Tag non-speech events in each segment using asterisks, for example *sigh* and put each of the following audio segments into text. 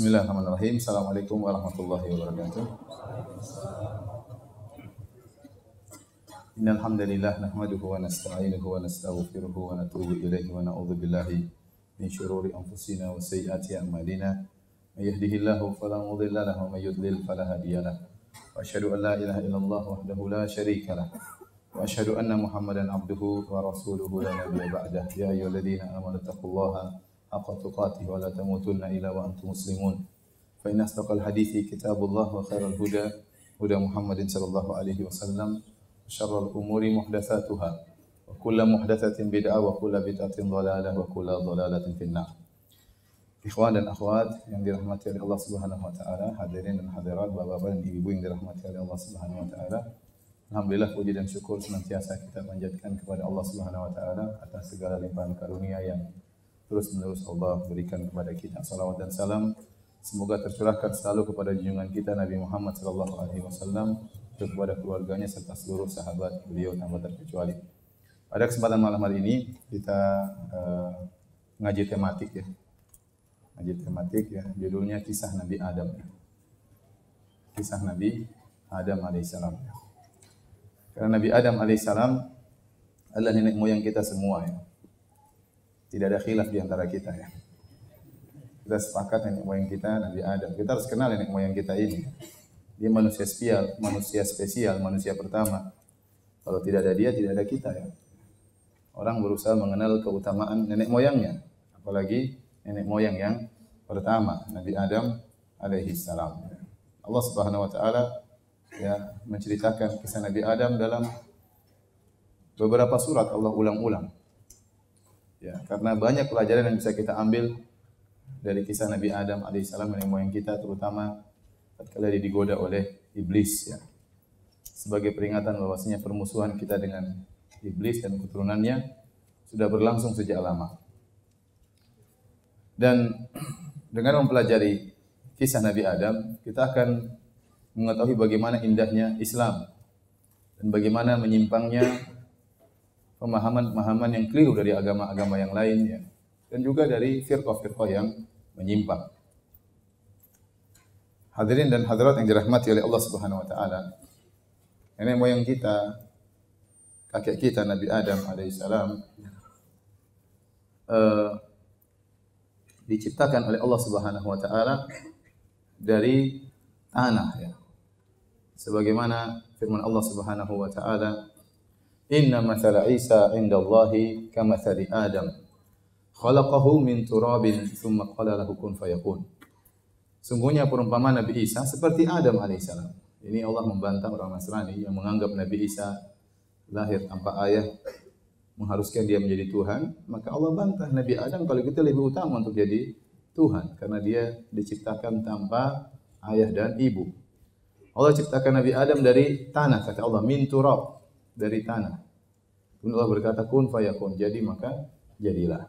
Bismillahirrahmanirrahim. Assalamualaikum warahmatullahi wabarakatuh. Innal hamdalillah nahmaduhu wa nasta'inuhu wa nastaghfiruhu wa natubu ilaihi wa na'udzu billahi min shururi anfusina wa sayyiati a'malina. May yahdihillahu fala mudilla lahu wa may yudlil fala hadiya lahu. Wa asyhadu an la ilaha illallah wahdahu la syarika lah. Wa asyhadu anna Muhammadan abduhu wa rasuluhu la nabiyya ba'dah. Ya ayyuhalladzina amanu taqullaha حق تقاته ولا تموتن إلا وأنتم مسلمون فإن أصدق الحديث كتاب الله وخير الهدى هدى محمد صلى الله عليه وسلم وشر الأمور محدثاتها وكل محدثة بدعة وكل بدعة ضلالة وكل ضلالة في النار Ikhwan dan akhwat yang dirahmati oleh Allah Subhanahu wa taala, hadirin dan hadirat, bapak-bapak dan ibu yang dirahmati oleh Allah Subhanahu wa taala. Alhamdulillah puji dan syukur senantiasa kita panjatkan kepada Allah Subhanahu wa taala atas segala limpahan karunia yang terus menerus Allah berikan kepada kita salawat dan salam semoga tercurahkan selalu kepada junjungan kita Nabi Muhammad sallallahu alaihi wasallam kepada keluarganya serta seluruh sahabat beliau tanpa terkecuali. Pada kesempatan malam hari ini kita uh, ngaji tematik ya. Ngaji tematik ya, judulnya kisah Nabi Adam. Kisah Nabi Adam alaihissalam. Karena Nabi Adam alaihissalam adalah nenek moyang kita semua ya. Tidak ada khilaf di antara kita ya. Kita sepakat nenek moyang kita Nabi Adam. Kita harus kenal nenek moyang kita ini. Dia manusia spesial, manusia spesial, manusia pertama. Kalau tidak ada dia, tidak ada kita ya. Orang berusaha mengenal keutamaan nenek moyangnya, apalagi nenek moyang yang pertama, Nabi Adam alaihi salam. Allah Subhanahu wa taala ya menceritakan kisah Nabi Adam dalam beberapa surat Allah ulang-ulang. Ya, karena banyak pelajaran yang bisa kita ambil dari kisah Nabi Adam alaihissalam moyang kita terutama ketika dia digoda oleh iblis ya. Sebagai peringatan bahwasanya permusuhan kita dengan iblis dan keturunannya sudah berlangsung sejak lama. Dan *clears throat* dengan mempelajari kisah Nabi Adam, kita akan mengetahui bagaimana indahnya Islam dan bagaimana menyimpangnya pemahaman-pemahaman yang keliru dari agama-agama yang lain ya. dan juga dari firqah-firqah yang menyimpang. Hadirin dan hadirat yang dirahmati oleh Allah Subhanahu wa taala. Nenek moyang kita, kakek kita Nabi Adam alaihissalam uh, diciptakan oleh Allah Subhanahu wa taala dari tanah ya. Sebagaimana firman Allah Subhanahu wa taala Inna mathala Isa inda Allahi kamathali Adam. Khalaqahu min turabin thumma qala lahu kun fayakun. Sungguhnya perumpamaan Nabi Isa seperti Adam alaihissalam. Ini Allah membantah orang Nasrani yang menganggap Nabi Isa lahir tanpa ayah mengharuskan dia menjadi Tuhan, maka Allah bantah Nabi Adam kalau kita lebih utama untuk jadi Tuhan karena dia diciptakan tanpa ayah dan ibu. Allah ciptakan Nabi Adam dari tanah kata Allah min turab dari tanah. Kemudian Allah berkata kun fayakun. Jadi maka jadilah.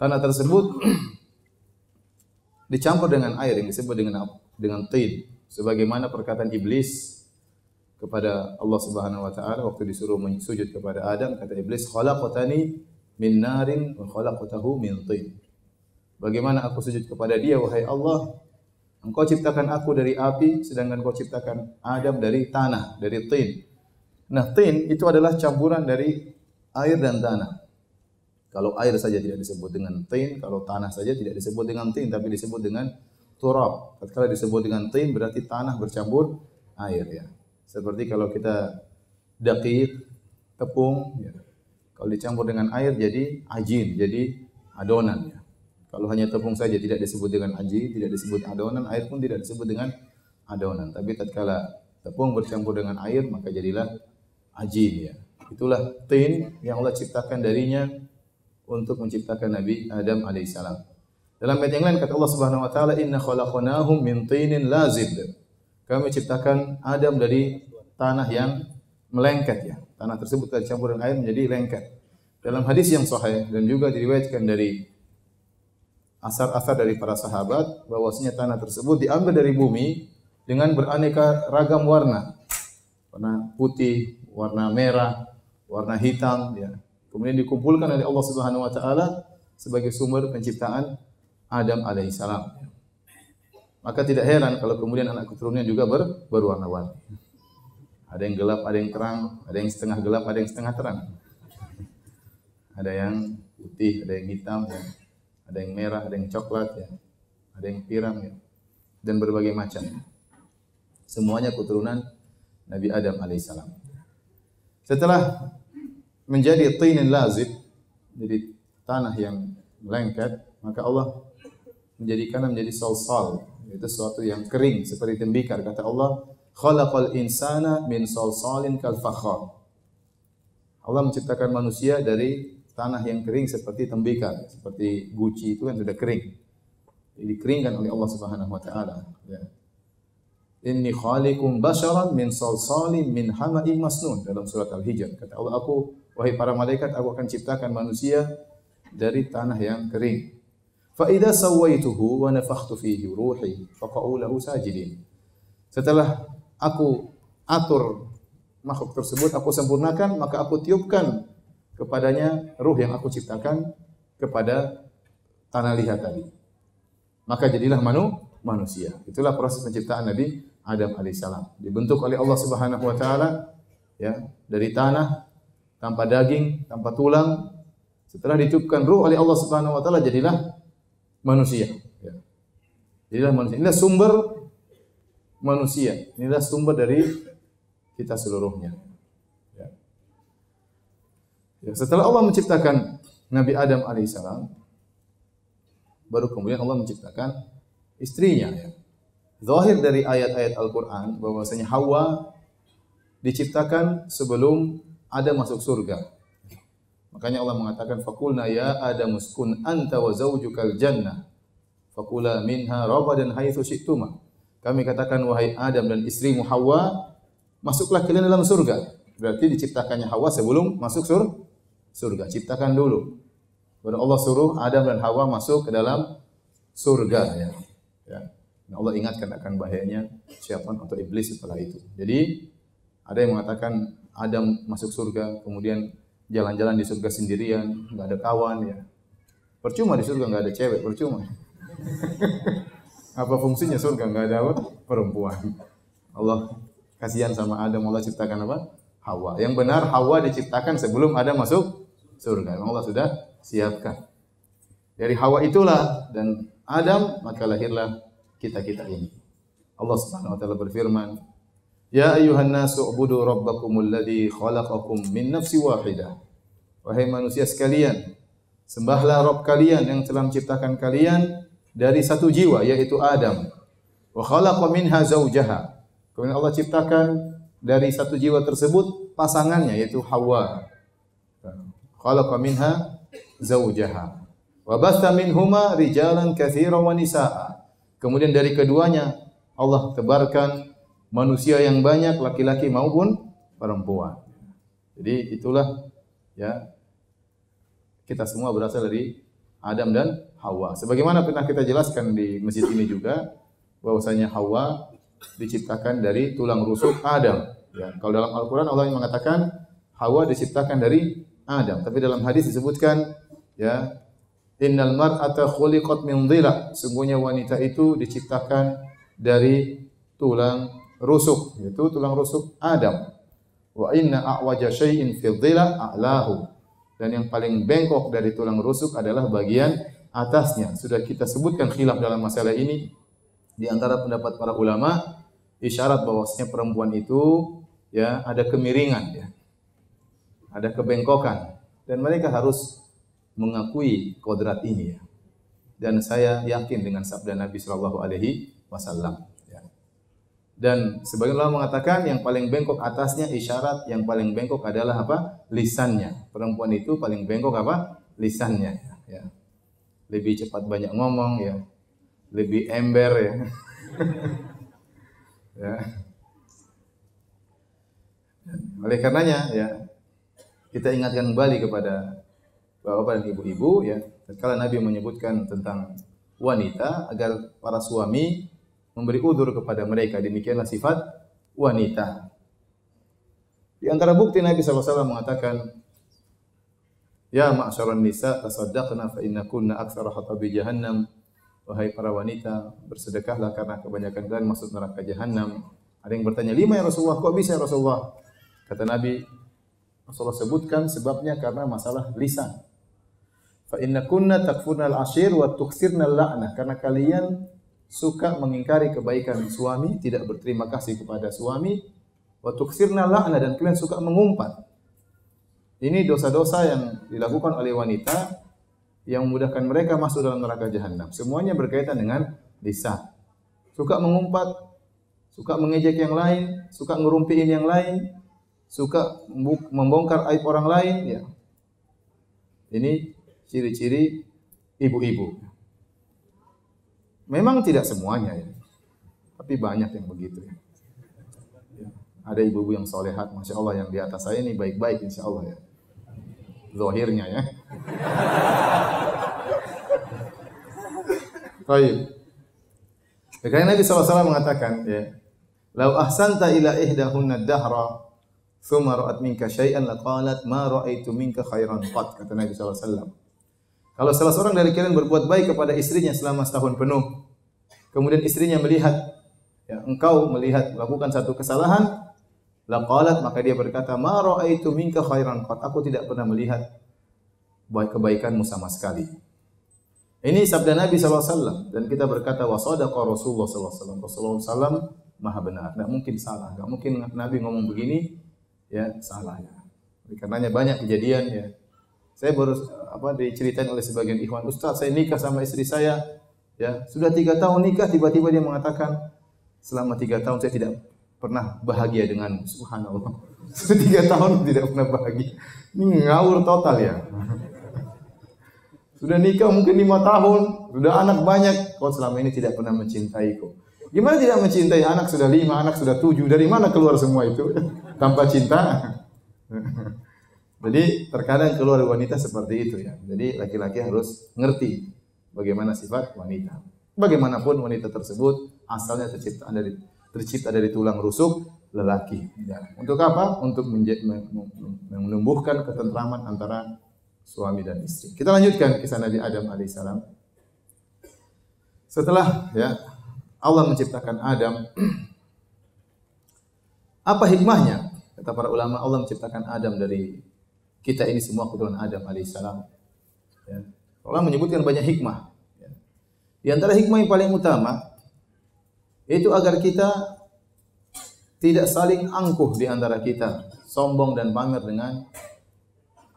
Tanah tersebut *clears throat* dicampur dengan air yang disebut dengan dengan tin. Sebagaimana perkataan iblis kepada Allah Subhanahu wa taala waktu disuruh sujud kepada Adam kata iblis khalaqtani min narin wa khalaqtahu min tin. Bagaimana aku sujud kepada dia wahai Allah? Engkau ciptakan aku dari api sedangkan kau ciptakan Adam dari tanah, dari tin. Nah, tin itu adalah campuran dari air dan tanah. Kalau air saja tidak disebut dengan tin, kalau tanah saja tidak disebut dengan tin, tapi disebut dengan turab. Kalau disebut dengan tin berarti tanah bercampur air ya. Seperti kalau kita dakik, tepung, ya. kalau dicampur dengan air jadi ajin, jadi adonan ya. Kalau hanya tepung saja tidak disebut dengan ajin, tidak disebut adonan, air pun tidak disebut dengan adonan. Tapi tatkala tepung bercampur dengan air maka jadilah ajin ya. Itulah tin yang Allah ciptakan darinya untuk menciptakan Nabi Adam alaihissalam. Dalam ayat yang lain kata Allah Subhanahu wa taala inna khalaqnahum min tinin lazib. Kami ciptakan Adam dari tanah yang melengket ya. Tanah tersebut tercampur dengan air menjadi lengket. Dalam hadis yang sahih dan juga diriwayatkan dari asar-asar dari para sahabat bahwasanya tanah tersebut diambil dari bumi dengan beraneka ragam warna. Warna putih, warna merah, warna hitam ya. Kemudian dikumpulkan oleh Allah Subhanahu wa taala sebagai sumber penciptaan Adam alaihissalam. Maka tidak heran kalau kemudian anak keturunannya juga ber, berwarna-warni. Ada yang gelap, ada yang terang, ada yang setengah gelap, ada yang setengah terang. Ada yang putih, ada yang hitam, ya. ada yang merah, ada yang coklat, ya. ada yang pirang, ya. dan berbagai macam. Semuanya keturunan Nabi Adam alaihissalam. Setelah menjadi tinin lazib, jadi tanah yang melengket, maka Allah menjadikan menjadi salsal, itu sesuatu yang kering seperti tembikar. Kata Allah, khalaqal insana min salsalin kal fakhar. Allah menciptakan manusia dari tanah yang kering seperti tembikar, seperti guci itu kan sudah kering. Dikeringkan oleh Allah Subhanahu wa taala, ya. Inni khaliqum basharan min salsalin min hama'in masnun dalam surat Al-Hijr. Kata Allah, aku wahai para malaikat, aku akan ciptakan manusia dari tanah yang kering. Fa idza sawaituhu wa nafakhtu fihi ruhi faqa'u lahu sajidin. Setelah aku atur makhluk tersebut, aku sempurnakan, maka aku tiupkan kepadanya ruh yang aku ciptakan kepada tanah liat tadi. Maka jadilah manu, manusia. Itulah proses penciptaan Nabi Adam alaihissalam. Dibentuk oleh Allah Subhanahu wa taala ya, dari tanah tanpa daging, tanpa tulang. Setelah ditiupkan ruh oleh Allah Subhanahu wa taala jadilah manusia. Ya. Inilah manusia. Inilah sumber manusia. Inilah sumber dari kita seluruhnya. Ya. Ya, setelah Allah menciptakan Nabi Adam alaihissalam, baru kemudian Allah menciptakan istrinya. Ya. Zahir dari ayat-ayat Al-Quran bahwasanya Hawa diciptakan sebelum ada masuk surga. Makanya Allah mengatakan fakulna ya Adam uskun anta wa zaujukal jannah. Fakula minha rabadan haitsu syi'tuma. Kami katakan wahai Adam dan istrimu Hawa, masuklah kalian dalam surga. Berarti diciptakannya Hawa sebelum masuk sur surga. Ciptakan dulu. Baru Allah suruh Adam dan Hawa masuk ke dalam surga ya. Ya. Allah ingatkan akan bahayanya siapa atau iblis setelah itu. Jadi ada yang mengatakan Adam masuk surga, kemudian jalan-jalan di surga sendirian, nggak ada kawan ya. Percuma di surga nggak ada cewek, percuma. apa fungsinya surga nggak ada apa? perempuan. Allah kasihan sama Adam Allah ciptakan apa? Hawa. Yang benar Hawa diciptakan sebelum Adam masuk surga. Allah sudah siapkan. Dari Hawa itulah dan Adam maka lahirlah kita-kita ini. Allah Subhanahu wa taala berfirman, Ya ayuhan nasu ubudu rabbakumul ladzi khalaqakum min nafsi wahidah. Wahai manusia sekalian, sembahlah Rabb kalian yang telah menciptakan kalian dari satu jiwa yaitu Adam. Wa khalaqa minha zaujaha. Kemudian Allah ciptakan dari satu jiwa tersebut pasangannya yaitu Hawa. Khalaqa minha zaujaha. Wa basta minhuma rijalan katsiran wa nisaa. Kemudian dari keduanya Allah tebarkan manusia yang banyak laki-laki maupun perempuan. Jadi itulah ya kita semua berasal dari Adam dan Hawa. Sebagaimana pernah kita jelaskan di masjid ini juga bahwasanya Hawa diciptakan dari tulang rusuk Adam. Ya, kalau dalam Al-Qur'an Allah yang mengatakan Hawa diciptakan dari Adam, tapi dalam hadis disebutkan ya innal mar'ata khuliqat min dhila. Sungguhnya wanita itu diciptakan dari tulang rusuk, yaitu tulang rusuk Adam. Wa inna a'waja syai'in fi dhila a'lahu. Dan yang paling bengkok dari tulang rusuk adalah bagian atasnya. Sudah kita sebutkan khilaf dalam masalah ini di antara pendapat para ulama isyarat bahwasanya perempuan itu ya ada kemiringan ya. Ada kebengkokan dan mereka harus mengakui kodrat ini ya. Dan saya yakin dengan sabda Nabi Shallallahu alaihi wasallam. Dan sebagian ulama mengatakan yang paling bengkok atasnya isyarat, yang paling bengkok adalah apa? Lisannya. Perempuan itu paling bengkok apa? Lisannya. Ya. Lebih cepat banyak ngomong ya. Lebih ember ya. *laughs* ya. Oleh karenanya ya kita ingatkan kembali kepada bapak dan ibu-ibu ya. Kalau Nabi menyebutkan tentang wanita agar para suami memberi udur kepada mereka. Demikianlah sifat wanita. Di antara bukti Nabi SAW mengatakan, Ya ma'asyaran nisa tasaddaqna fa inna kunna aktsara hatabi jahannam wahai para wanita, bersedekahlah karena kebanyakan kalian masuk neraka jahanam. Ada yang bertanya, lima ya Rasulullah, kok bisa ya Rasulullah? Kata Nabi, Rasulullah sebutkan sebabnya karena masalah lisan. Fa inna kunna takfurna al-ashir wa tuksirna al-la'nah. Karena kalian suka mengingkari kebaikan suami, tidak berterima kasih kepada suami, wa tuksirna la'nah dan kalian suka mengumpat. Ini dosa-dosa yang dilakukan oleh wanita yang memudahkan mereka masuk dalam neraka jahanam. Semuanya berkaitan dengan lisan. Suka mengumpat, suka mengejek yang lain, suka ngerumpiin yang lain, suka membongkar aib orang lain, ya. Ini ciri-ciri ibu-ibu. Memang tidak semuanya ya. Tapi banyak yang begitu ya. Ada ibu-ibu yang solehat, Masya Allah yang di atas saya ini baik-baik insya Allah ya. Zohirnya ya. Baik. Karena Nabi SAW mengatakan, ya, Lau ahsanta ila ihdahunna dahra, thumma ra'at minka syai'an laqalat ma ra'aitu minka khairan qat, kata Nabi SAW. Kalau salah seorang dari kalian berbuat baik kepada istrinya selama setahun penuh, kemudian istrinya melihat, ya, engkau melihat melakukan satu kesalahan, laqalat maka dia berkata, ma ra'aitu minka khairan qat, aku tidak pernah melihat baik kebaikanmu sama sekali. Ini sabda Nabi SAW dan kita berkata wasadaqa Rasulullah SAW. Rasulullah SAW maha benar, tidak mungkin salah, tidak mungkin Nabi ngomong begini ya salah ya. Banyak kejadian ya. Saya baru apa diceritain oleh sebagian ikhwan Ustaz, saya nikah sama istri saya ya sudah tiga tahun nikah tiba-tiba dia mengatakan selama tiga tahun saya tidak pernah bahagia dengan subhanallah. *laughs* Tiga tahun tidak pernah bahagia. Ini ngawur total ya. *laughs* Sudah nikah mungkin lima tahun, sudah anak banyak, kau selama ini tidak pernah mencintaiku. Gimana tidak mencintai anak sudah lima, anak sudah tujuh, dari mana keluar semua itu? *laughs* Tanpa cinta. Jadi terkadang keluar wanita seperti itu ya. Jadi laki-laki harus ngerti bagaimana sifat wanita. Bagaimanapun wanita tersebut asalnya tercipta dari tercipta dari tulang rusuk lelaki. Ya. Untuk apa? Untuk menumbuhkan ketentraman antara suami dan istri. Kita lanjutkan kisah Nabi Adam alaihissalam. Setelah ya Allah menciptakan Adam, *clears throat* apa hikmahnya? Kata para ulama, Allah menciptakan Adam dari kita ini semua keturunan Adam alaihissalam. Ya. Allah menyebutkan banyak hikmah. Ya. Di antara hikmah yang paling utama itu agar kita tidak saling angkuh di antara kita, sombong dan pamer dengan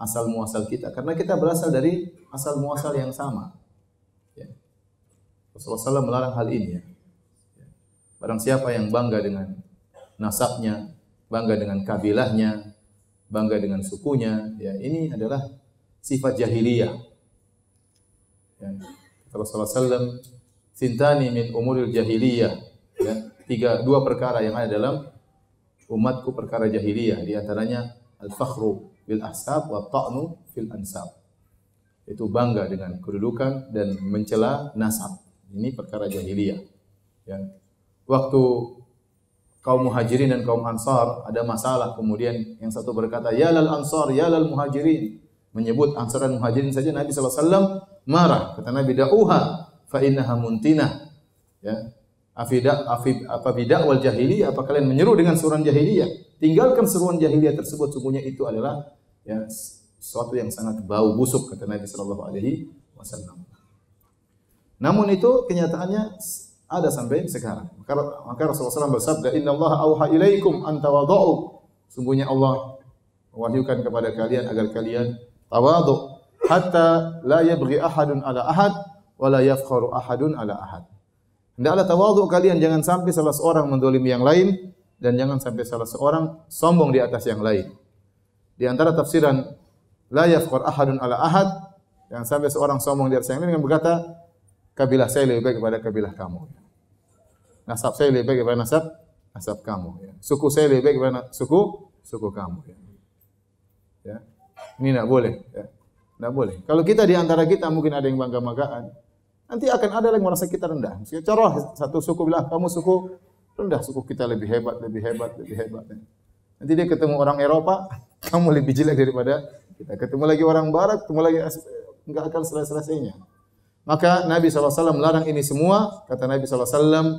asal muasal kita karena kita berasal dari asal muasal yang sama. Ya. Rasulullah SAW melarang hal ini. Ya. Barang siapa yang bangga dengan nasabnya, bangga dengan kabilahnya, bangga dengan sukunya, ya ini adalah sifat jahiliyah. Ya. Rasulullah SAW, sintani min umuril jahiliyah. Ya. Tiga, dua perkara yang ada dalam umatku perkara jahiliyah. Di antaranya al-fakhru bil ahsab wa ta'nu fil ansab. Itu bangga dengan kedudukan dan mencela nasab. Ini perkara jahiliyah. Ya. Waktu kaum muhajirin dan kaum ansar ada masalah. Kemudian yang satu berkata ya lal ansar ya lal muhajirin. Menyebut ansar dan muhajirin saja Nabi SAW marah. Kata Nabi da'uha fa innaha muntinah. Ya. Afidah afid apa bidah wal jahiliyah apa kalian menyeru dengan suruhan jahiliyah? Tinggalkan seruan jahiliyah tersebut sungguhnya itu adalah ya sesuatu yang sangat bau busuk kata Nabi sallallahu alaihi wasallam. Namun itu kenyataannya ada sampai sekarang. Maka, maka Rasulullah SAW bersabda, Inna Allah auha ilaikum an tawadhu. Sungguhnya Allah mewahyukan kepada kalian agar kalian tawadhu hatta la yabghi ahadun ala ahad wa la yafkharu ahadun ala ahad. Hendaklah tawadhu kalian jangan sampai salah seorang mendolimi yang lain dan jangan sampai salah seorang sombong di atas yang lain. Di antara tafsiran la yafqar ahadun ala ahad yang sampai seorang sombong di atas yang lain dengan berkata kabilah saya lebih baik daripada kabilah kamu. Nasab saya lebih baik daripada nasab nasab kamu. Suku saya lebih baik daripada suku suku kamu. Ya. Ini tidak boleh. Ya. Tidak boleh. Kalau kita di antara kita mungkin ada yang bangga-banggaan. Nanti akan ada yang merasa kita rendah. Misalnya coroh satu suku bilang kamu suku rendah suku kita lebih hebat, lebih hebat, lebih hebat. Nanti dia ketemu orang Eropa, *laughs* kamu lebih jelek daripada kita. Ketemu lagi orang Barat, ketemu lagi enggak akan selesai-selesainya. Maka Nabi SAW melarang ini semua. Kata Nabi SAW,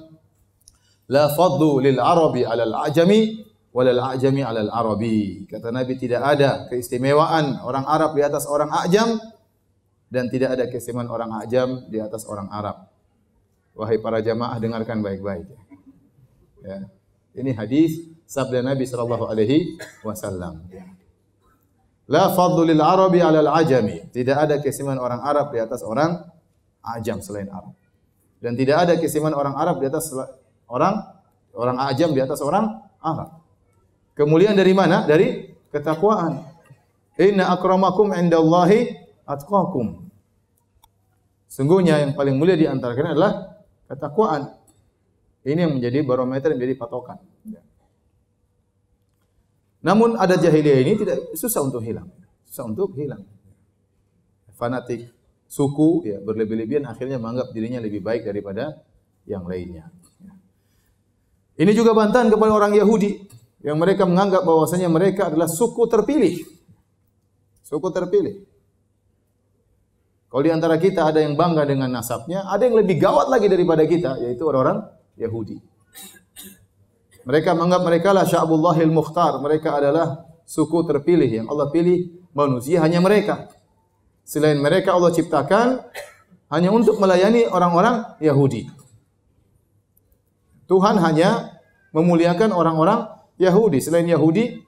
La faddu lil arabi alal ajami, walal ajami alal arabi. Kata Nabi tidak ada keistimewaan orang Arab di atas orang ajam, dan tidak ada keistimewaan orang ajam di atas orang Arab. Wahai para jamaah dengarkan baik-baik. Ya. Ini hadis sabda Nabi sallallahu alaihi wasallam. La fadlu lil arabi 'ala al ajami. Tidak ada keistimewaan orang Arab di atas orang ajam selain Arab. Dan tidak ada keistimewaan orang Arab di atas orang orang ajam di atas orang Arab. Kemuliaan dari mana? Dari ketakwaan. Inna akramakum indallahi atqakum. Sungguhnya yang paling mulia di antara kalian adalah ketakwaan. Ini yang menjadi barometer, yang menjadi patokan. Namun ada jahiliyah ini tidak susah untuk hilang. Susah untuk hilang. Fanatik suku ya berlebih-lebihan akhirnya menganggap dirinya lebih baik daripada yang lainnya. Ini juga bantahan kepada orang Yahudi yang mereka menganggap bahwasanya mereka adalah suku terpilih. Suku terpilih. Kalau di antara kita ada yang bangga dengan nasabnya, ada yang lebih gawat lagi daripada kita, yaitu orang-orang Yahudi. Mereka menganggap mereka lah Sya'bullahil Mukhtar. Mereka adalah suku terpilih yang Allah pilih manusia hanya mereka. Selain mereka Allah ciptakan hanya untuk melayani orang-orang Yahudi. Tuhan hanya memuliakan orang-orang Yahudi. Selain Yahudi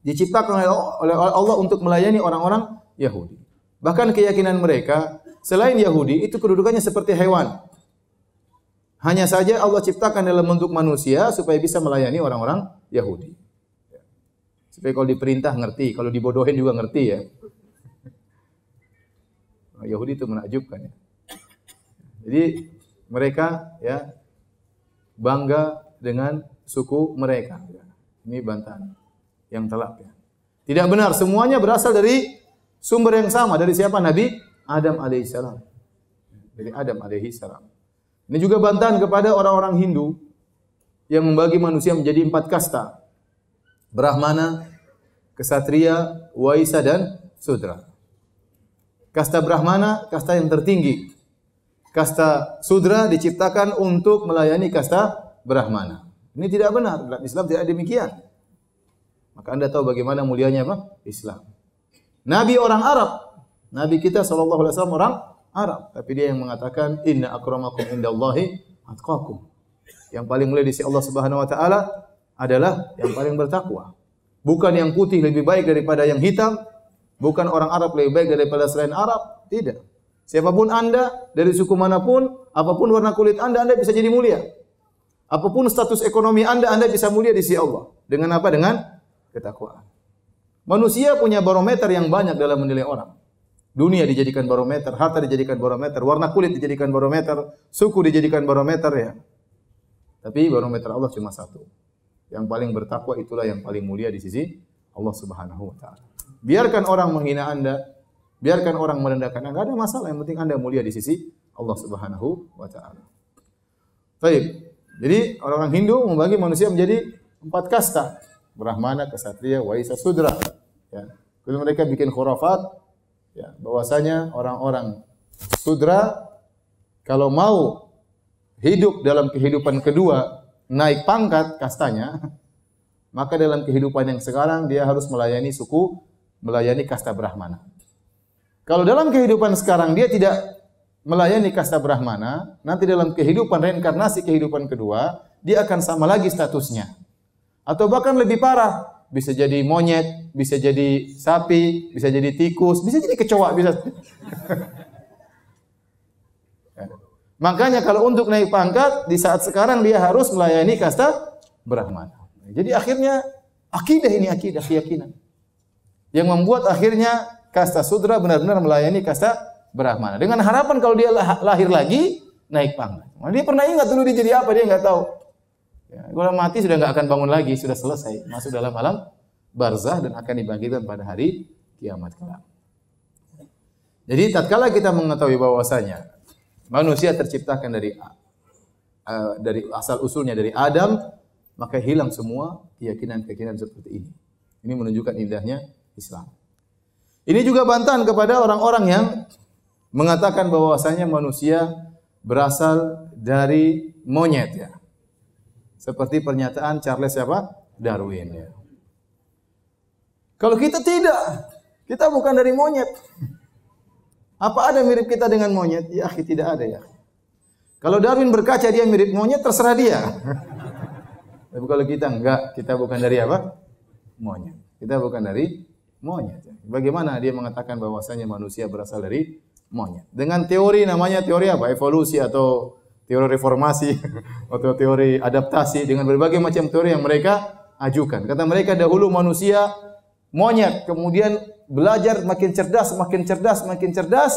diciptakan oleh Allah untuk melayani orang-orang Yahudi. Bahkan keyakinan mereka selain Yahudi itu kedudukannya seperti hewan. Hanya saja Allah ciptakan dalam bentuk manusia supaya bisa melayani orang-orang Yahudi. Supaya kalau diperintah ngerti, kalau dibodohin juga ngerti ya. Yahudi itu menakjubkan ya. Jadi mereka ya bangga dengan suku mereka. Ini bantahan yang telak ya. Tidak benar, semuanya berasal dari sumber yang sama. Dari siapa? Nabi Adam alaihissalam. Dari Adam alaihissalam. Ini juga bantahan kepada orang-orang Hindu yang membagi manusia menjadi empat kasta. Brahmana, Kesatria, Waisa, dan Sudra. Kasta Brahmana, kasta yang tertinggi. Kasta Sudra diciptakan untuk melayani kasta Brahmana. Ini tidak benar. Dalam Islam tidak demikian. Maka Anda tahu bagaimana mulianya apa? Islam. Nabi orang Arab. Nabi kita SAW orang Arab, tapi dia yang mengatakan inna akramakum indallahi atqakum. Yang paling mulia di sisi Allah Subhanahu wa taala adalah yang paling bertakwa. Bukan yang putih lebih baik daripada yang hitam, bukan orang Arab lebih baik daripada selain Arab, tidak. Siapa pun Anda dari suku mana pun, apa pun warna kulit Anda, Anda bisa jadi mulia. Apa pun status ekonomi Anda, Anda bisa mulia di sisi Allah. Dengan apa? Dengan ketakwaan. Manusia punya barometer yang banyak dalam menilai orang. Dunia dijadikan barometer, harta dijadikan barometer, warna kulit dijadikan barometer, suku dijadikan barometer ya. Tapi barometer Allah cuma satu. Yang paling bertakwa itulah yang paling mulia di sisi Allah Subhanahu wa taala. Biarkan orang menghina Anda, biarkan orang merendahkan Anda, enggak ada masalah, yang penting Anda mulia di sisi Allah Subhanahu wa taala. Baik. Jadi orang-orang Hindu membagi manusia menjadi empat kasta. Brahmana, Kesatria, Waisa, Sudra. Ya. Kalau mereka bikin khurafat, ya, bahwasanya orang-orang sudra kalau mau hidup dalam kehidupan kedua naik pangkat kastanya maka dalam kehidupan yang sekarang dia harus melayani suku melayani kasta Brahmana. Kalau dalam kehidupan sekarang dia tidak melayani kasta Brahmana, nanti dalam kehidupan reinkarnasi kehidupan kedua, dia akan sama lagi statusnya. Atau bahkan lebih parah, bisa jadi monyet, bisa jadi sapi, bisa jadi tikus, bisa jadi kecoa, bisa. *laughs* Makanya kalau untuk naik pangkat di saat sekarang dia harus melayani kasta Brahmana. Jadi akhirnya akidah ini akidah keyakinan yang membuat akhirnya kasta Sudra benar-benar melayani kasta Brahmana dengan harapan kalau dia lahir lagi naik pangkat. Dia pernah ingat dulu dia jadi apa dia nggak tahu. Ya, kalau mati sudah nggak akan bangun lagi, sudah selesai, masuk dalam alam barzah dan akan dibangkitkan pada hari kiamat kelak. Jadi tatkala kita mengetahui bahwasanya manusia terciptakan dari uh, dari asal usulnya dari Adam, maka hilang semua keyakinan-keyakinan seperti ini. Ini menunjukkan indahnya Islam. Ini juga bantahan kepada orang-orang yang mengatakan bahwasanya manusia berasal dari monyet ya. Seperti pernyataan Charles siapa? Darwin ya. Kalau kita tidak, kita bukan dari monyet. Apa ada mirip kita dengan monyet? Ya, tidak ada ya. Kalau Darwin berkaca dia mirip monyet, terserah dia. *laughs* Tapi kalau kita enggak, kita bukan dari apa? Monyet. Kita bukan dari monyet. Bagaimana dia mengatakan bahwasanya manusia berasal dari monyet? Dengan teori namanya teori apa? Evolusi atau teori reformasi *laughs* atau teori adaptasi dengan berbagai macam teori yang mereka ajukan. Kata mereka dahulu manusia monyet, kemudian belajar makin cerdas, makin cerdas, makin cerdas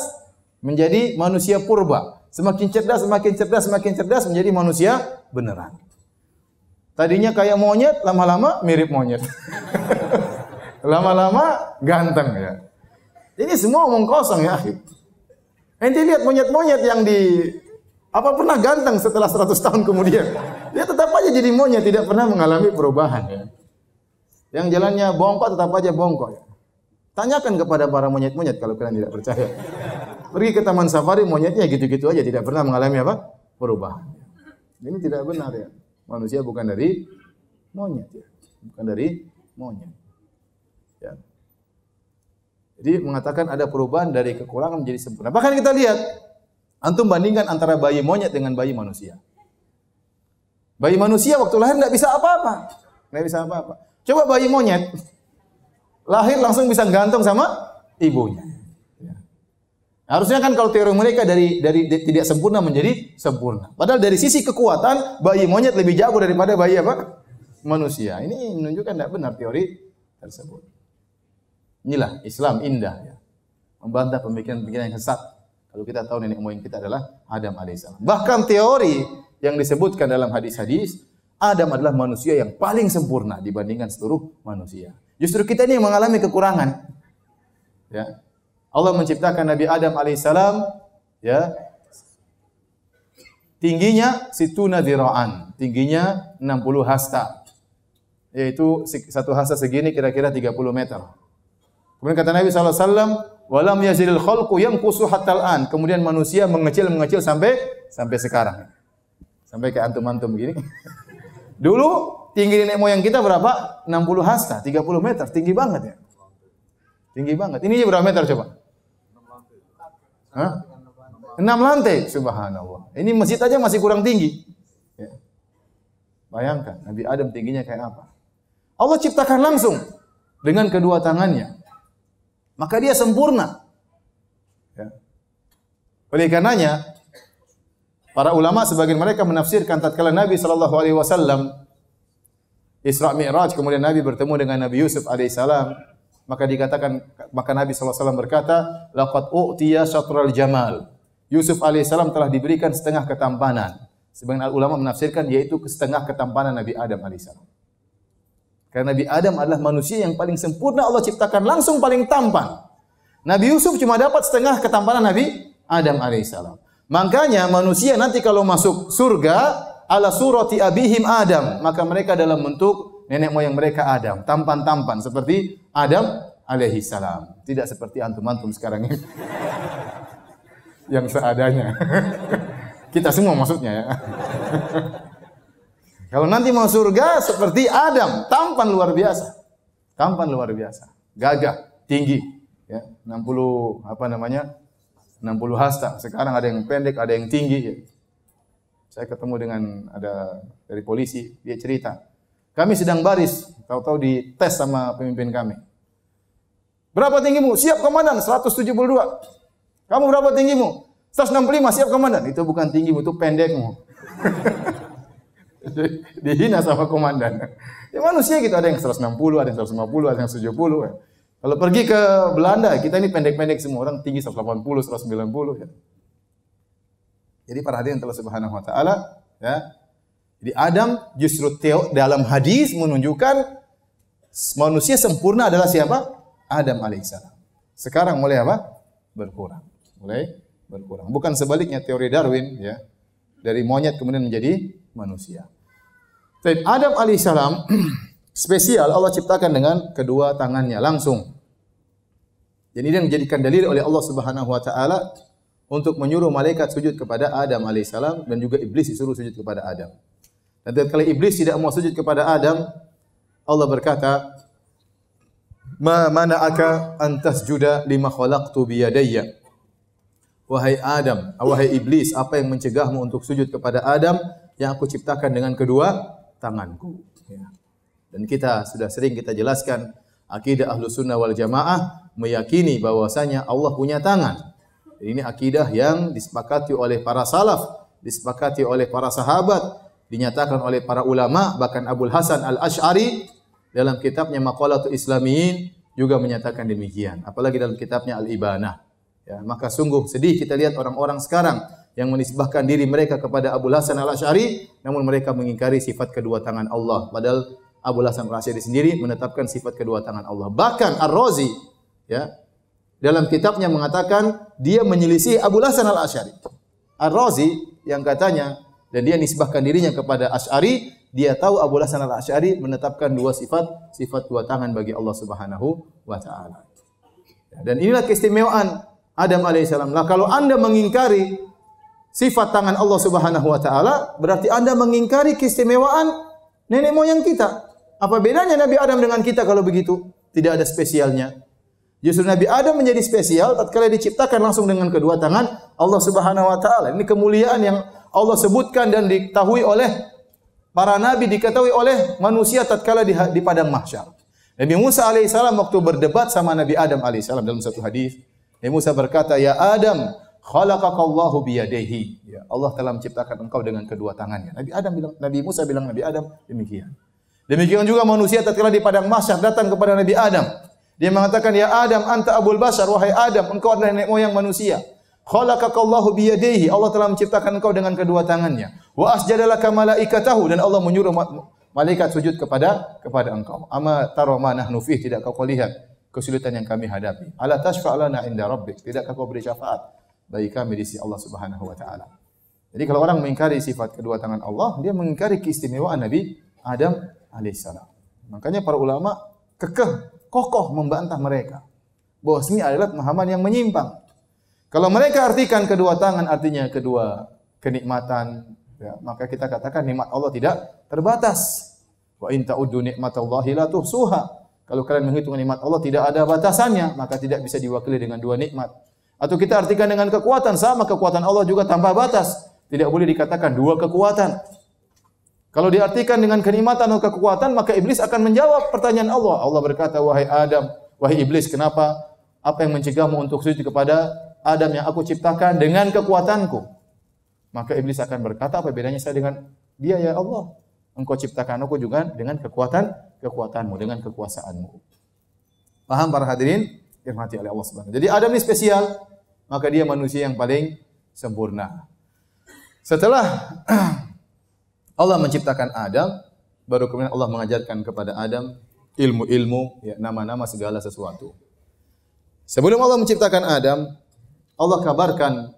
menjadi manusia purba. Semakin cerdas, semakin cerdas, semakin cerdas menjadi manusia beneran. Tadinya kayak monyet, lama-lama mirip monyet. *laughs* lama-lama ganteng ya. Ini semua omong kosong ya. Ente lihat monyet-monyet yang di apa pernah ganteng setelah 100 tahun kemudian? Dia tetap aja jadi monyet, tidak pernah mengalami perubahan ya. Yang jalannya bongkok tetap aja bongkok ya. Tanyakan kepada para monyet-monyet kalau kalian tidak percaya. Pergi ke taman safari monyetnya gitu-gitu aja tidak pernah mengalami apa? perubahan. Ini tidak benar ya. Manusia bukan dari monyet ya. Bukan dari monyet. Jadi mengatakan ada perubahan dari kekurangan menjadi sempurna. Bahkan kita lihat antum bandingkan antara bayi monyet dengan bayi manusia. Bayi manusia waktu lahir tidak bisa apa-apa. Tidak bisa apa-apa. Coba bayi monyet lahir langsung bisa gantung sama ibunya. Harusnya kan kalau teori mereka dari dari tidak sempurna menjadi sempurna. Padahal dari sisi kekuatan bayi monyet lebih jago daripada bayi apa? Manusia. Ini menunjukkan tidak benar teori tersebut. Inilah Islam indah ya. Membantah pemikiran-pemikiran yang sesat. Kalau kita tahu nenek moyang kita adalah Adam alaihissalam. Bahkan teori yang disebutkan dalam hadis-hadis Adam adalah manusia yang paling sempurna dibandingkan seluruh manusia. Justru kita ini yang mengalami kekurangan. Ya. Allah menciptakan Nabi Adam alaihissalam ya tingginya situna diraan, tingginya 60 hasta. Yaitu satu hasta segini kira-kira 30 meter. Kemudian kata Nabi SAW, walam yazilil khalqu yang kusu an. Kemudian manusia mengecil mengecil sampai sampai sekarang. Sampai ke antum-antum begini. *laughs* Dulu tinggi nenek moyang kita berapa? 60 hasta, 30 meter, tinggi banget ya. Tinggi banget. Ini berapa meter coba? Hah? Enam lantai, subhanallah. Ini masjid aja masih kurang tinggi. Ya. Bayangkan, Nabi Adam tingginya kayak apa? Allah ciptakan langsung dengan kedua tangannya. Maka dia sempurna. Ya. Oleh karenanya, para ulama sebagian mereka menafsirkan tatkala Nabi sallallahu alaihi wasallam Isra Mi'raj kemudian Nabi bertemu dengan Nabi Yusuf alaihissalam maka dikatakan maka Nabi SAW berkata, "Laqad u'tiya syatral jamal." Yusuf alaihissalam telah diberikan setengah ketampanan. Sebagian ulama menafsirkan yaitu setengah ketampanan Nabi Adam alaihissalam. Karena Nabi Adam adalah manusia yang paling sempurna Allah ciptakan langsung paling tampan. Nabi Yusuf cuma dapat setengah ketampanan Nabi Adam alaihissalam. Makanya manusia nanti kalau masuk surga ala surati abihim Adam, maka mereka dalam bentuk nenek moyang mereka Adam, tampan-tampan seperti Adam alaihi salam. Tidak seperti antum-antum sekarang ini. *laughs* yang seadanya. *laughs* Kita semua maksudnya ya. *laughs* Kalau nanti mau surga seperti Adam, tampan luar biasa. Tampan luar biasa. Gagah, tinggi, ya. 60 apa namanya? 60 hasta. Sekarang ada yang pendek, ada yang tinggi ya. Saya ketemu dengan ada dari polisi, dia cerita, kami sedang baris, tahu-tahu dites sama pemimpin kami. Berapa tinggimu? Siap komandan, 172. Kamu berapa tinggimu? 165, siap komandan. Itu bukan tinggimu, itu pendekmu. *laughs* Dihina sama komandan. Ya manusia gitu, ada yang 160, ada yang 150, ada yang 170. Kalau pergi ke Belanda, kita ini pendek-pendek semua. Orang tinggi 180, 190. Ya. Jadi para hadirin telah subhanahu wa ta'ala, ya, jadi Adam justru teo, dalam hadis menunjukkan manusia sempurna adalah siapa? Adam alaihissalam. Sekarang mulai apa? Berkurang. Mulai berkurang. Bukan sebaliknya teori Darwin ya. Dari monyet kemudian menjadi manusia. Jadi Adam alaihissalam *clears throat* spesial Allah ciptakan dengan kedua tangannya langsung. Jadi ini yang dijadikan dalil oleh Allah Subhanahu wa taala untuk menyuruh malaikat sujud kepada Adam alaihissalam dan juga iblis disuruh sujud kepada Adam. Dan kalau iblis tidak mau sujud kepada Adam, Allah berkata, "Ma mana'aka an tasjuda lima khalaqtu biyadayya?" Wahai Adam, wahai iblis, apa yang mencegahmu untuk sujud kepada Adam yang aku ciptakan dengan kedua tanganku? Ya. Dan kita sudah sering kita jelaskan akidah ahlu sunnah wal jamaah meyakini bahwasanya Allah punya tangan. Ini akidah yang disepakati oleh para salaf, disepakati oleh para sahabat, dinyatakan oleh para ulama, bahkan Abdul Hasan Al-Asy'ari dalam kitabnya Maqalatul Islamiyin juga menyatakan demikian. Apalagi dalam kitabnya Al-Ibanah. Ya, maka sungguh sedih kita lihat orang-orang sekarang yang menisbahkan diri mereka kepada Abu Hasan Al-Asy'ari namun mereka mengingkari sifat kedua tangan Allah. Padahal Abu Hasan Al-Asy'ari sendiri menetapkan sifat kedua tangan Allah. Bahkan Ar-Razi ya dalam kitabnya mengatakan dia menyelisih Abu Hasan Al-Asy'ari. Ar-Razi yang katanya dan dia nisbahkan dirinya kepada Asy'ari, dia tahu Abu Hasan Al-Asy'ari menetapkan dua sifat, sifat dua tangan bagi Allah Subhanahu wa taala. Dan inilah keistimewaan Adam alaihissalam. Nah, kalau Anda mengingkari sifat tangan Allah Subhanahu wa taala, berarti Anda mengingkari keistimewaan nenek moyang kita. Apa bedanya Nabi Adam dengan kita kalau begitu? Tidak ada spesialnya. Justru Nabi Adam menjadi spesial tatkala diciptakan langsung dengan kedua tangan Allah Subhanahu wa taala. Ini kemuliaan yang Allah sebutkan dan diketahui oleh para nabi, diketahui oleh manusia tatkala di, di padang mahsyar. Nabi Musa alaihissalam waktu berdebat sama Nabi Adam alaihissalam dalam satu hadis, Nabi Musa berkata, "Ya Adam, khalaqakallahu biyadaihi." Ya, Allah telah menciptakan engkau dengan kedua tangannya. Nabi Adam bilang, Nabi Musa bilang Nabi Adam demikian. Demikian juga manusia tatkala di padang mahsyar datang kepada Nabi Adam. Dia mengatakan, "Ya Adam, anta abul bashar, wahai Adam, engkau adalah nenek moyang manusia." Khalaqakallahu biyadaihi. Allah telah menciptakan engkau dengan kedua tangannya. Wa asjadalaka malaikatahu dan Allah menyuruh malaikat sujud kepada kepada engkau. Ama tara ma nahnu tidak kau lihat kesulitan yang kami hadapi. Ala tashfa'lana inda rabbik. Tidakkah kau beri syafaat bagi kami di sisi Allah Subhanahu wa taala. Jadi kalau orang mengingkari sifat kedua tangan Allah, dia mengingkari keistimewaan Nabi Adam alaihissalam. Makanya para ulama kekeh, kokoh membantah mereka. Bahwa ini adalah pemahaman yang menyimpang. Kalau mereka artikan kedua tangan artinya kedua kenikmatan, ya, maka kita katakan nikmat Allah tidak terbatas. Wa in ta'uddu nikmatallahi la tuhsuha. Kalau kalian menghitung nikmat Allah tidak ada batasannya, maka tidak bisa diwakili dengan dua nikmat. Atau kita artikan dengan kekuatan sama kekuatan Allah juga tanpa batas. Tidak boleh dikatakan dua kekuatan. Kalau diartikan dengan kenikmatan atau kekuatan, maka iblis akan menjawab pertanyaan Allah. Allah berkata, "Wahai Adam, wahai iblis, kenapa apa yang mencegahmu untuk sujud kepada Adam yang aku ciptakan dengan kekuatanku?" Maka iblis akan berkata, "Apa bedanya saya dengan dia ya Allah?" Engkau ciptakan aku juga dengan kekuatan kekuatanmu, dengan kekuasaanmu. Paham para hadirin? Dirahmati oleh Allah Subhanahu Jadi Adam ini spesial, maka dia manusia yang paling sempurna. Setelah *clears throat* Allah menciptakan Adam, baru kemudian Allah mengajarkan kepada Adam ilmu-ilmu, ya, nama-nama segala sesuatu. Sebelum Allah menciptakan Adam, Allah kabarkan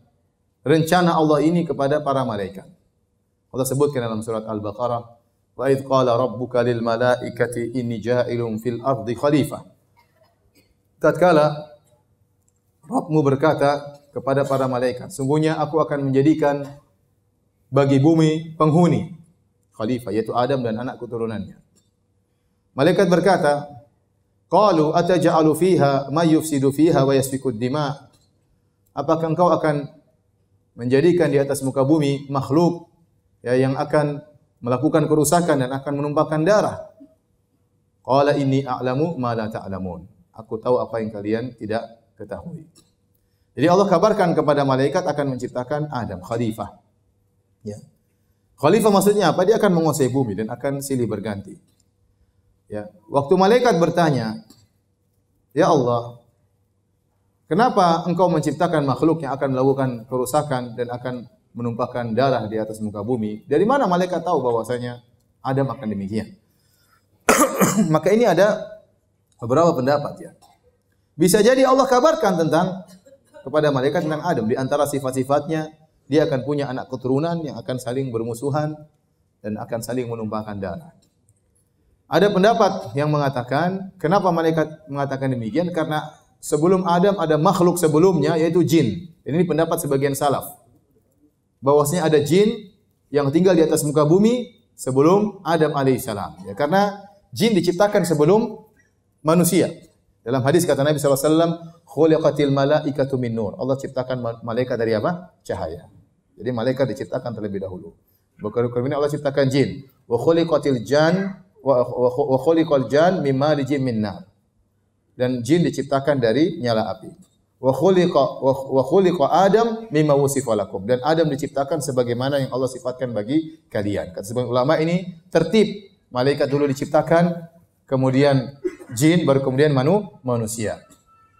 rencana Allah ini kepada para malaikat. Allah sebutkan dalam surat Al-Baqarah, Wa idh qala rabbuka lil malaikati inni ja'ilun fil ardi khalifah. Tatkala Rabbmu berkata kepada para malaikat, sungguhnya aku akan menjadikan bagi bumi penghuni khalifah yaitu Adam dan anak keturunannya. Malaikat berkata, Qalu ataj'alu fiha ma yufsidu fiha wa yasfiku dima. Apakah engkau akan menjadikan di atas muka bumi makhluk ya, yang akan melakukan kerusakan dan akan menumpahkan darah. Qala inni a'lamu ma la ta'lamun. Aku tahu apa yang kalian tidak ketahui. Jadi Allah kabarkan kepada malaikat akan menciptakan Adam khalifah. Ya. Khalifah maksudnya apa? Dia akan menguasai bumi dan akan silih berganti. Ya. Waktu malaikat bertanya, "Ya Allah, kenapa Engkau menciptakan makhluk yang akan melakukan kerusakan dan akan menumpahkan darah di atas muka bumi, dari mana malaikat tahu bahwasanya Adam akan demikian? *coughs* Maka ini ada beberapa pendapat ya. Bisa jadi Allah kabarkan tentang kepada malaikat tentang Adam di antara sifat-sifatnya dia akan punya anak keturunan yang akan saling bermusuhan dan akan saling menumpahkan darah. Ada pendapat yang mengatakan kenapa malaikat mengatakan demikian karena sebelum Adam ada makhluk sebelumnya yaitu jin. Ini pendapat sebagian salaf. Bahwasanya ada jin yang tinggal di atas muka bumi sebelum Adam alaihissalam. Ya, karena jin diciptakan sebelum manusia. Dalam hadis kata Nabi SAW, khuliqatil malaikatu min nur. Allah ciptakan malaikat dari apa? Cahaya. Jadi malaikat diciptakan terlebih dahulu. Bukan ini Allah ciptakan jin. Wa khuliqatil jan wa khuliqal jan mimma rijim min nar. Dan jin diciptakan dari nyala api. Wa khuliqa wa khuliqa Adam mimma wusifa lakum. Dan Adam diciptakan sebagaimana yang Allah sifatkan bagi kalian. Kata sebagian ulama ini tertib. Malaikat dulu diciptakan, kemudian jin baru kemudian manu, manusia.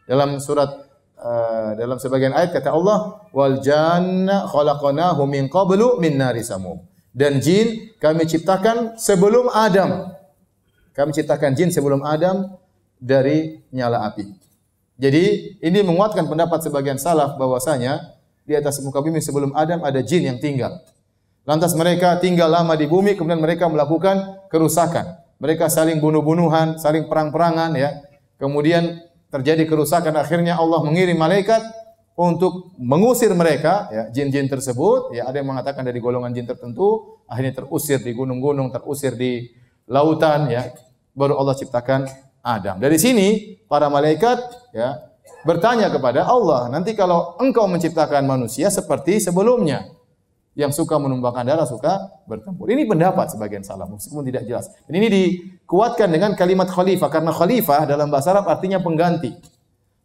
Dalam surat uh, dalam sebagian ayat kata Allah wal janna khalaqnahu min qablu min nari samum. Dan jin kami ciptakan sebelum Adam. Kami ciptakan jin sebelum Adam dari nyala api. Jadi ini menguatkan pendapat sebagian salaf bahwasanya di atas muka bumi sebelum Adam ada jin yang tinggal. Lantas mereka tinggal lama di bumi kemudian mereka melakukan kerusakan. Mereka saling bunuh-bunuhan, saling perang-perangan ya. Kemudian terjadi kerusakan akhirnya Allah mengirim malaikat untuk mengusir mereka ya jin-jin tersebut. Ya ada yang mengatakan dari golongan jin tertentu akhirnya terusir di gunung-gunung terusir di lautan ya. Baru Allah ciptakan Adam. Dari sini para malaikat ya bertanya kepada Allah nanti kalau engkau menciptakan manusia seperti sebelumnya yang suka menumpahkan darah suka bertempur. Ini pendapat sebagian salaf meskipun tidak jelas. Dan ini dikuatkan dengan kalimat khalifah karena khalifah dalam bahasa Arab artinya pengganti.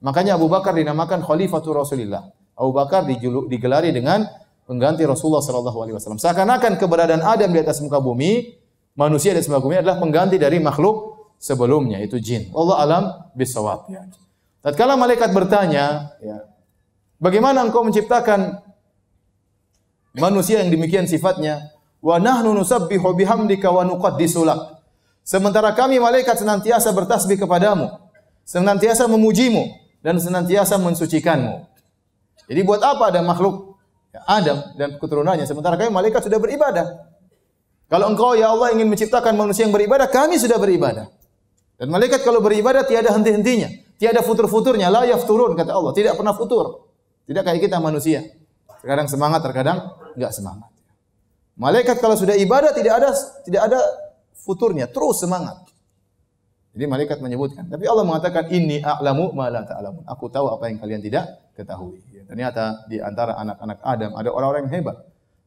Makanya Abu Bakar dinamakan khalifatul Rasulillah. Abu Bakar dijuluk, digelari dengan pengganti Rasulullah sallallahu alaihi wasallam. Seakan-akan keberadaan Adam di atas muka bumi, manusia di atas muka bumi adalah pengganti dari makhluk sebelumnya itu jin. Allah alam bisawab. Ya. Tatkala malaikat bertanya, ya, bagaimana engkau menciptakan manusia yang demikian sifatnya. Wa nahnu nusabbihu bihamdika wa nuqaddisu. Sementara kami malaikat senantiasa bertasbih kepadamu, senantiasa memujimu dan senantiasa mensucikanmu. Jadi buat apa ada makhluk Adam dan keturunannya sementara kami malaikat sudah beribadah. Kalau engkau ya Allah ingin menciptakan manusia yang beribadah, kami sudah beribadah. Dan malaikat kalau beribadah tiada henti-hentinya, tiada futur-futurnya, la yafturun kata Allah, tidak pernah futur. Tidak kayak kita manusia. Terkadang semangat, terkadang enggak semangat. Malaikat kalau sudah ibadah tidak ada tidak ada futurnya, terus semangat. Jadi malaikat menyebutkan. Tapi Allah mengatakan ini a'lamu ma la ta'lamun. Aku tahu apa yang kalian tidak ketahui. Ya, ternyata di antara anak-anak Adam ada orang-orang yang hebat.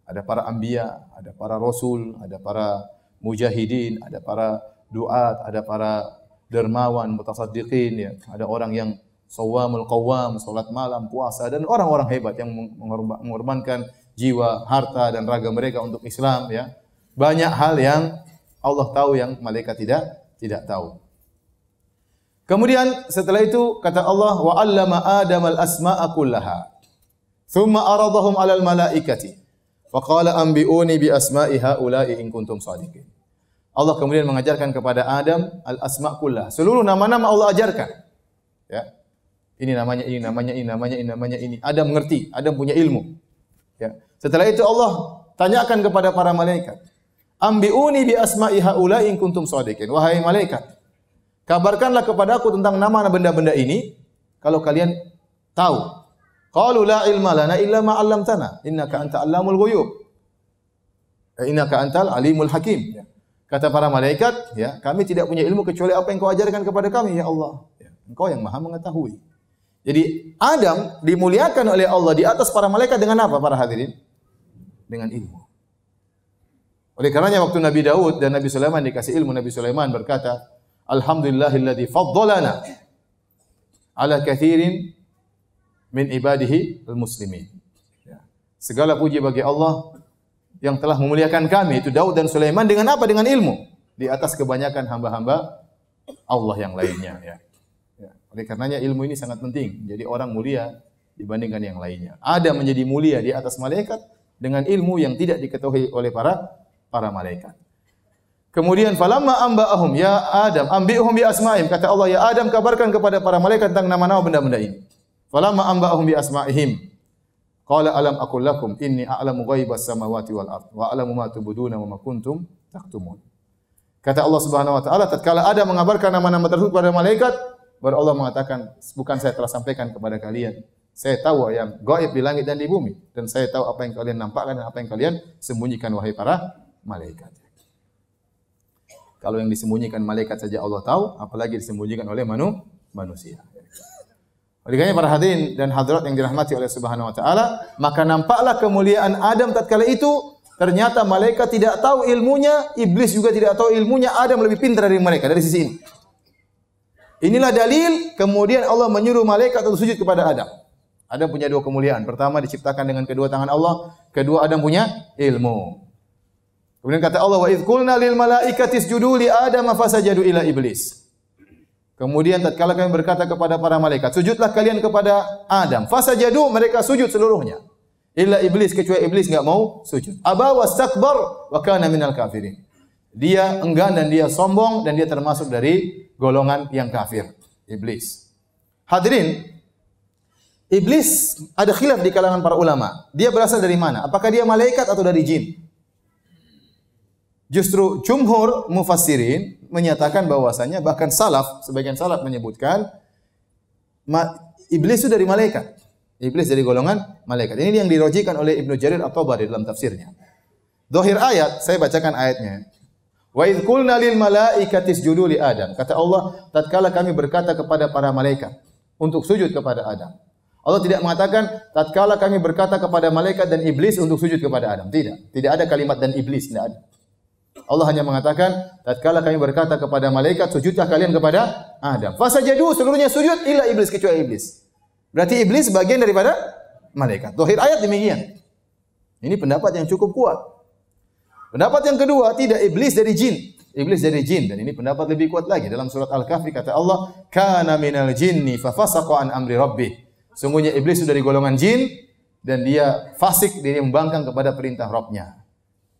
Ada para anbiya, ada para rasul, ada para mujahidin, ada para duat, ada para dermawan, mutasaddiqin ya. Ada orang yang sawamul qawam, salat malam, puasa dan orang-orang hebat yang mengorbankan jiwa, harta dan raga mereka untuk Islam ya. Banyak hal yang Allah tahu yang malaikat tidak tidak tahu. Kemudian setelah itu kata Allah wa 'allama Adam al-asma'a kullaha. Thumma aradahum 'alal malaikati. Wa qala anbi'uni bi asma'i haula'i in kuntum shadiqin. Allah kemudian mengajarkan kepada Adam al-asma' kullah. Seluruh nama-nama Allah ajarkan. Ya. Ini namanya ini, namanya ini, namanya ini, namanya ini. Adam mengerti, Adam punya ilmu. Ya. Setelah itu Allah tanyakan kepada para malaikat, "Ambiuni bi asma'i haula in kuntum shadiqin." Wahai malaikat, kabarkanlah kepada aku tentang nama benda-benda ini kalau kalian tahu. Qalu la ilma lana illa ma 'allamtana, innaka anta allamul ghuyub. Eh, innaka antal alimul hakim. Ya. Kata para malaikat, ya, kami tidak punya ilmu kecuali apa yang kau ajarkan kepada kami, ya Allah. Ya, engkau yang maha mengetahui. Jadi Adam dimuliakan oleh Allah di atas para malaikat dengan apa para hadirin? Dengan ilmu. Oleh karenanya waktu Nabi Daud dan Nabi Sulaiman dikasih ilmu, Nabi Sulaiman berkata, Alhamdulillahilladzi faddalana ala kathirin min ibadihi al-muslimin. Ya. Segala puji bagi Allah yang telah memuliakan kami itu Daud dan Sulaiman dengan apa? Dengan ilmu di atas kebanyakan hamba-hamba Allah yang lainnya ya. Oleh karenanya ilmu ini sangat penting. Jadi orang mulia dibandingkan yang lainnya. Ada menjadi mulia di atas malaikat dengan ilmu yang tidak diketahui oleh para para malaikat. Kemudian falamma amba'ahum ya Adam ambihum bi asma'ihim kata Allah ya Adam kabarkan kepada para malaikat tentang nama-nama benda-benda ini. Falamma amba'ahum bi asma'ihim qala alam aqul lakum inni a'lamu ghaibas samawati wal ard wa a'lamu ma tubuduna wa ma kuntum taktumun. Kata Allah Subhanahu wa taala tatkala Adam mengabarkan nama-nama tersebut kepada malaikat Baru Allah mengatakan, bukan saya telah sampaikan kepada kalian Saya tahu yang gaib di langit dan di bumi dan saya tahu apa yang kalian nampakkan dan apa yang kalian sembunyikan wahai para malaikat. Kalau yang disembunyikan malaikat saja Allah tahu, apalagi disembunyikan oleh manu, manusia. Oleh karena para hadirin dan hadirat yang dirahmati oleh Subhanahu wa taala, maka nampaklah kemuliaan Adam tatkala itu ternyata malaikat tidak tahu ilmunya, iblis juga tidak tahu ilmunya, Adam lebih pintar dari mereka dari sisi ini. Inilah dalil kemudian Allah menyuruh malaikat untuk sujud kepada Adam. Adam punya dua kemuliaan. Pertama diciptakan dengan kedua tangan Allah, kedua Adam punya ilmu. Kemudian kata Allah wa idz qulna lil malaikati isjudu li adam fasajadu ila iblis. Kemudian tatkala kami berkata kepada para malaikat, sujudlah kalian kepada Adam. Fasajadu mereka sujud seluruhnya. Illa iblis kecuali iblis enggak mau sujud. Aba wastakbar wa kana minal kafirin. Dia enggan dan dia sombong dan dia termasuk dari golongan yang kafir, iblis. Hadirin, iblis ada khilaf di kalangan para ulama. Dia berasal dari mana? Apakah dia malaikat atau dari jin? Justru jumhur mufassirin menyatakan bahwasanya bahkan salaf, sebagian salaf menyebutkan iblis itu dari malaikat. Iblis dari golongan malaikat. Ini yang dirojikan oleh Ibnu Jarir atau tabari dalam tafsirnya. Dohir ayat, saya bacakan ayatnya. Wa idh qulna lil malaikati isjudu li Adam. Kata Allah, tatkala kami berkata kepada para malaikat untuk sujud kepada Adam. Allah tidak mengatakan tatkala kami berkata kepada malaikat dan iblis untuk sujud kepada Adam. Tidak. Tidak ada kalimat dan iblis, tidak ada. Allah hanya mengatakan, tatkala kami berkata kepada malaikat, sujudlah kalian kepada Adam. Fasajadu seluruhnya sujud illa iblis kecuali iblis. Berarti iblis bagian daripada malaikat. Dohir ayat demikian. Ini pendapat yang cukup kuat. Pendapat yang kedua, tidak iblis dari jin. Iblis dari jin dan ini pendapat lebih kuat lagi dalam surat Al-Kahfi kata Allah, "Kana minal jinni fafasaqa an amri rabbih." Sungguhnya iblis sudah dari golongan jin dan dia fasik, dia membangkang kepada perintah Rabbnya.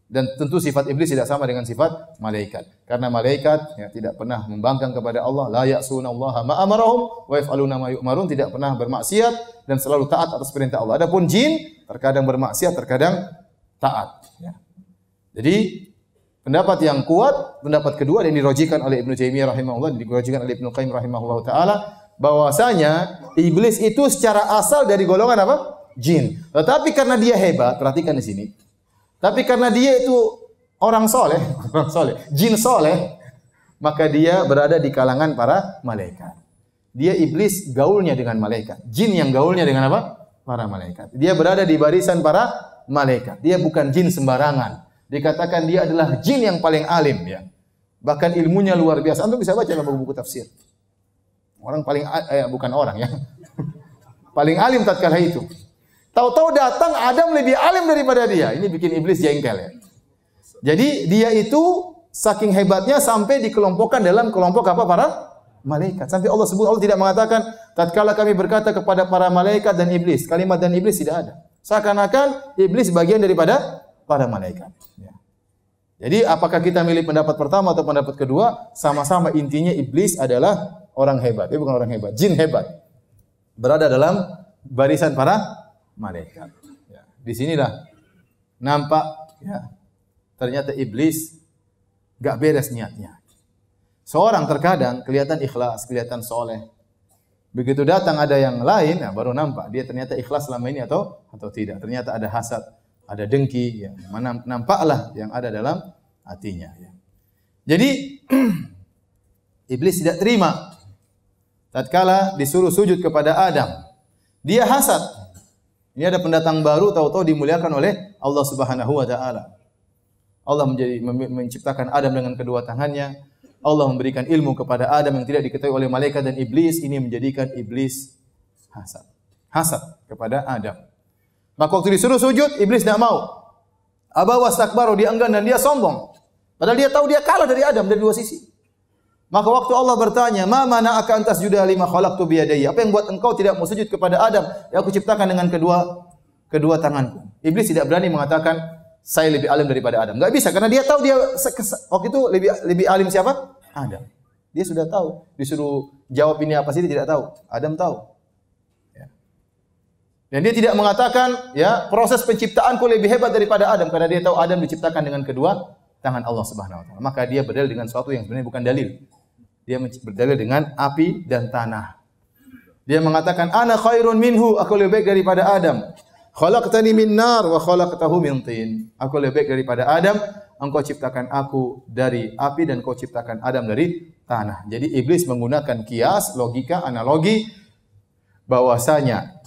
Dan tentu sifat iblis tidak sama dengan sifat malaikat. Karena malaikat ya, tidak pernah membangkang kepada Allah, la ya'suna Allah ma wa yaf'aluna ma tidak pernah bermaksiat dan selalu taat atas perintah Allah. Adapun jin terkadang bermaksiat, terkadang taat. Ya. Jadi pendapat yang kuat, pendapat kedua yang dirojikan oleh Ibnu Taimiyah rahimahullah, dirojikan oleh Ibnu Qayyim rahimahullah taala, bahwasanya iblis itu secara asal dari golongan apa? Jin. Tetapi karena dia hebat, perhatikan di sini. Tapi karena dia itu orang soleh, *laughs* orang soleh, jin soleh, maka dia berada di kalangan para malaikat. Dia iblis gaulnya dengan malaikat. Jin yang gaulnya dengan apa? Para malaikat. Dia berada di barisan para malaikat. Dia bukan jin sembarangan. Dikatakan dia adalah jin yang paling alim ya. Bahkan ilmunya luar biasa. Antum bisa baca dalam buku-buku tafsir. Orang paling eh, bukan orang ya. *laughs* paling alim tatkala itu. Tahu-tahu datang Adam lebih alim daripada dia. Ini bikin iblis jengkel ya. Jadi dia itu saking hebatnya sampai dikelompokkan dalam kelompok apa para malaikat. Sampai Allah sebut Allah tidak mengatakan tatkala kami berkata kepada para malaikat dan iblis. Kalimat dan iblis tidak ada. Seakan-akan iblis bagian daripada para malaikat. Ya. Jadi apakah kita milih pendapat pertama atau pendapat kedua? Sama-sama intinya iblis adalah orang hebat. Dia bukan orang hebat, jin hebat. Berada dalam barisan para malaikat. Ya. Di sinilah nampak ya, ternyata iblis gak beres niatnya. Seorang terkadang kelihatan ikhlas, kelihatan soleh. Begitu datang ada yang lain, ya, baru nampak dia ternyata ikhlas selama ini atau atau tidak. Ternyata ada hasad, ada dengki, ya. Mana nampaklah yang ada dalam hatinya. Ya. Jadi *clears throat* iblis tidak terima. Tatkala disuruh sujud kepada Adam, dia hasad, ini ada pendatang baru tahu-tahu dimuliakan oleh Allah Subhanahu wa taala. Allah menjadi menciptakan Adam dengan kedua tangannya. Allah memberikan ilmu kepada Adam yang tidak diketahui oleh malaikat dan iblis. Ini menjadikan iblis hasad. Hasad kepada Adam. Maka waktu disuruh sujud, iblis tidak mau. Aba wastakbaru, dia enggan dan dia sombong. Padahal dia tahu dia kalah dari Adam dari dua sisi. Maka waktu Allah bertanya, "Ma mana akan tas juda lima khalaqtu biyadayya?" Apa yang buat engkau tidak mau sujud kepada Adam yang aku ciptakan dengan kedua kedua tanganku? Iblis tidak berani mengatakan, "Saya lebih alim daripada Adam." Enggak bisa karena dia tahu dia waktu itu lebih lebih alim siapa? Adam. Dia sudah tahu. Disuruh jawab ini apa sih dia tidak tahu. Adam tahu. Dan dia tidak mengatakan, ya, proses penciptaanku lebih hebat daripada Adam karena dia tahu Adam diciptakan dengan kedua tangan Allah Subhanahu wa taala. Maka dia berdalil dengan sesuatu yang sebenarnya bukan dalil. Dia berdalil dengan api dan tanah. Dia mengatakan, "Ana khairun minhu, aku lebih baik daripada Adam." Khalaqtani min nar wa khalaqtahu min tin. Aku lebih baik daripada Adam, engkau ciptakan aku dari api dan kau ciptakan Adam dari tanah. Jadi iblis menggunakan kias, logika, analogi bahwasanya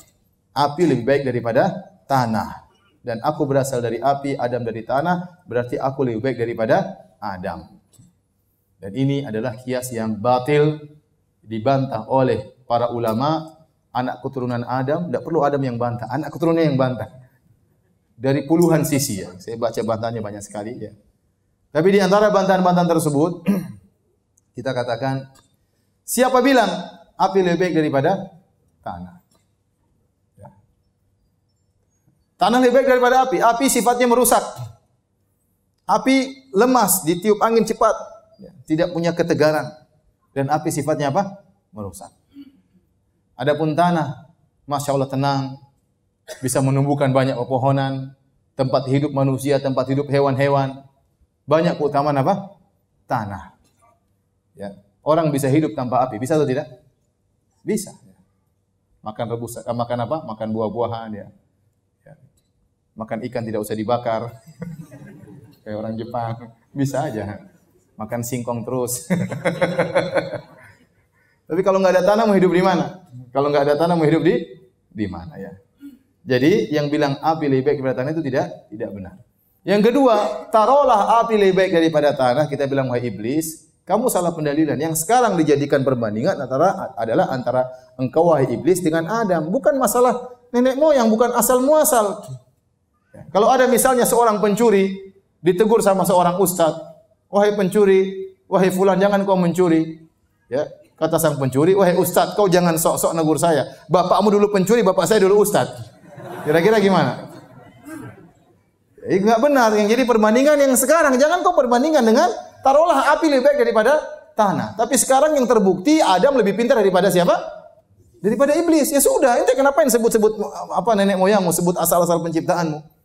api lebih baik daripada tanah. Dan aku berasal dari api, Adam dari tanah, berarti aku lebih baik daripada Adam. Dan ini adalah kias yang batil dibantah oleh para ulama anak keturunan Adam, tidak perlu Adam yang bantah, anak keturunannya yang bantah. Dari puluhan sisi ya. Saya baca bantahannya banyak sekali ya. Tapi di antara bantahan-bantahan tersebut *clears throat* kita katakan siapa bilang api lebih baik daripada tanah? Ya. Tanah lebih baik daripada api. Api sifatnya merusak. Api lemas, ditiup angin cepat, ya. tidak punya ketegaran. Dan api sifatnya apa? Merusak. Adapun tanah, masya Allah tenang, bisa menumbuhkan banyak pepohonan, tempat hidup manusia, tempat hidup hewan-hewan. Banyak keutamaan apa? Tanah. Ya. Orang bisa hidup tanpa api, bisa atau tidak? Bisa. Makan rebus, eh, makan apa? Makan buah-buahan ya. Makan ikan tidak usah dibakar. Kayak orang Jepang, bisa aja. Makan singkong terus. *laughs* Tapi kalau nggak ada tanah mau hidup di mana? Kalau nggak ada tanah mau hidup di di mana ya? Jadi yang bilang api lebih baik daripada tanah itu tidak tidak benar. Yang kedua, taruhlah api lebih baik daripada tanah. Kita bilang wahai iblis, kamu salah pendalilan. Yang sekarang dijadikan perbandingan antara adalah antara engkau wahai iblis dengan Adam. Bukan masalah nenek moyang, bukan asal muasal. Kalau ada misalnya seorang pencuri ditegur sama seorang ustadz, wahai pencuri, wahai fulan jangan kau mencuri. Ya, Kata sang pencuri, wahai ustaz, kau jangan sok-sok negur saya. Bapakmu dulu pencuri, bapak saya dulu ustaz. Kira-kira gimana? Eh, enggak benar. Yang jadi perbandingan yang sekarang. Jangan kau perbandingkan dengan taruhlah api lebih baik daripada tanah. Tapi sekarang yang terbukti Adam lebih pintar daripada siapa? Daripada iblis. Ya sudah, itu kenapa yang sebut-sebut apa nenek moyangmu, sebut asal-asal penciptaanmu.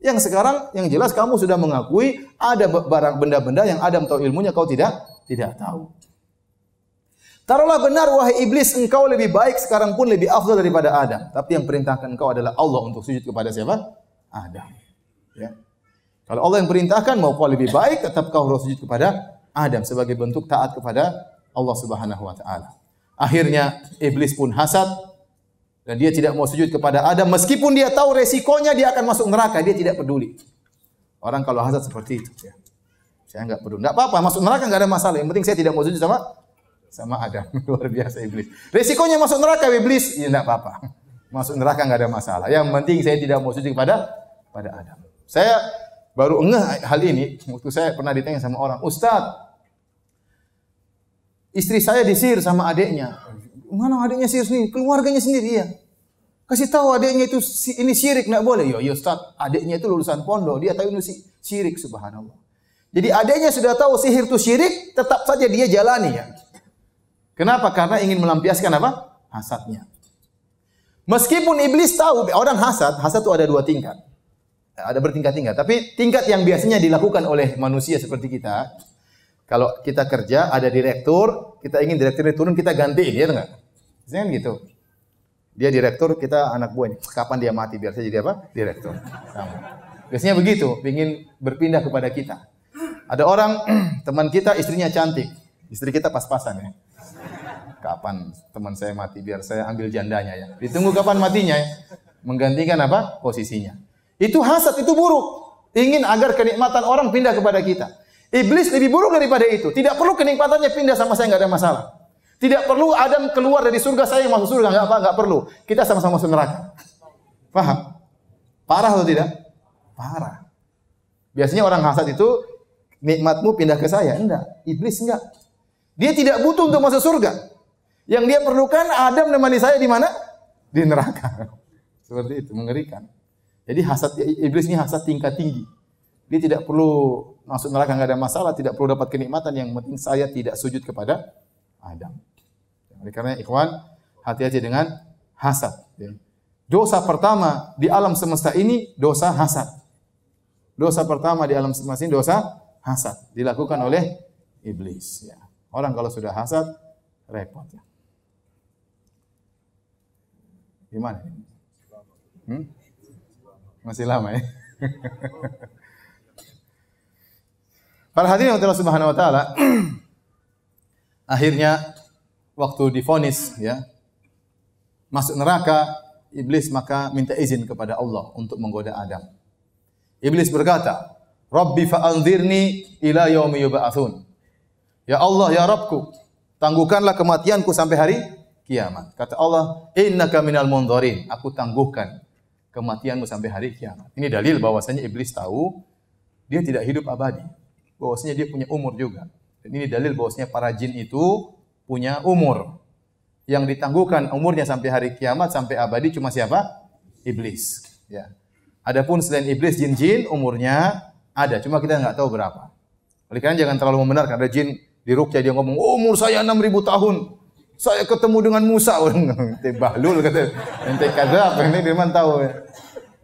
Yang sekarang yang jelas kamu sudah mengakui ada barang benda-benda yang Adam tahu ilmunya kau tidak tidak tahu. Taruhlah benar wahai iblis engkau lebih baik sekarang pun lebih afdal daripada Adam. Tapi yang perintahkan engkau adalah Allah untuk sujud kepada siapa? Adam. Ya. Kalau Allah yang perintahkan mau kau lebih baik tetap kau harus sujud kepada Adam sebagai bentuk taat kepada Allah Subhanahu wa taala. Akhirnya iblis pun hasad dan dia tidak mau sujud kepada Adam meskipun dia tahu resikonya dia akan masuk neraka, dia tidak peduli. Orang kalau hasad seperti itu ya. Saya enggak peduli. Enggak apa-apa, masuk neraka enggak ada masalah. Yang penting saya tidak mau sujud sama sama Adam. *laughs* Luar biasa iblis. Resikonya masuk neraka iblis, ya enggak apa-apa. Masuk neraka enggak ada masalah. Yang penting saya tidak mau sujud pada pada Adam. Saya baru ngeh hal ini waktu saya pernah ditanya sama orang, "Ustaz, istri saya disir sama adiknya." Mana adiknya sihir sendiri? Keluarganya sendiri ya. Kasih tahu adiknya itu ini syirik enggak boleh. Yo, yo Ustaz, adiknya itu lulusan pondok, dia tahu ini syirik subhanallah. Jadi adiknya sudah tahu sihir itu syirik, tetap saja dia jalani ya. Kenapa? Karena ingin melampiaskan apa? Hasadnya. Meskipun iblis tahu orang hasad, hasad itu ada dua tingkat. Ada bertingkat-tingkat. Tapi tingkat yang biasanya dilakukan oleh manusia seperti kita, kalau kita kerja ada direktur, kita ingin direkturnya turun, kita gantiin, ya enggak? Biasanya kan gitu. Dia direktur, kita anak buahnya. Kapan dia mati biar saya jadi apa? Direktur. Sama. Biasanya begitu, ingin berpindah kepada kita. Ada orang *clears throat* teman kita istrinya cantik, istri kita pas-pasan ya kapan teman saya mati biar saya ambil jandanya ya. Ditunggu kapan matinya ya. Menggantikan apa? Posisinya. Itu hasad, itu buruk. Ingin agar kenikmatan orang pindah kepada kita. Iblis lebih buruk daripada itu. Tidak perlu kenikmatannya pindah sama saya, nggak ada masalah. Tidak perlu Adam keluar dari surga, saya yang masuk surga. Nggak apa, nggak perlu. Kita sama-sama masuk neraka. Paham? Parah atau tidak? Parah. Biasanya orang hasad itu nikmatmu pindah ke saya. Enggak. Iblis enggak. Dia tidak butuh untuk masuk surga. Yang dia perlukan Adam menemani saya di mana? Di neraka. *laughs* Seperti itu, mengerikan. Jadi hasad iblis ini hasad tingkat tinggi. Dia tidak perlu masuk neraka nggak ada masalah, tidak perlu dapat kenikmatan yang penting saya tidak sujud kepada Adam. Oleh karena ikhwan, hati-hati dengan hasad. Dosa pertama di alam semesta ini dosa hasad. Dosa pertama di alam semesta ini dosa hasad dilakukan oleh iblis. Ya. Orang kalau sudah hasad repot ya. Gimana? Hmm? Masih lama ya? *laughs* Para hadirin Allah Subhanahu wa taala, *clears throat* akhirnya waktu difonis ya masuk neraka, iblis maka minta izin kepada Allah untuk menggoda Adam. Iblis berkata, "Rabbi fa'anzirni ila yaumi yub'atsun." Ya Allah, ya Rabbku, tangguhkanlah kematianku sampai hari kiamat. Kata Allah, "Innaka minal mundzirin." Aku tangguhkan kematianmu sampai hari kiamat. Ini dalil bahwasanya iblis tahu dia tidak hidup abadi bahwasanya dia punya umur juga. Dan ini dalil bahwasanya para jin itu punya umur. Yang ditangguhkan umurnya sampai hari kiamat sampai abadi cuma siapa? Iblis. Ya. Adapun selain iblis jin-jin umurnya ada, cuma kita nggak tahu berapa. Oleh karena jangan terlalu membenarkan ada jin di rukyah dia ngomong, oh, "Umur saya 6000 tahun." Saya ketemu dengan Musa. *laughs* Ente bahlul kata. Ente kadzab. Ini dia tahu ya.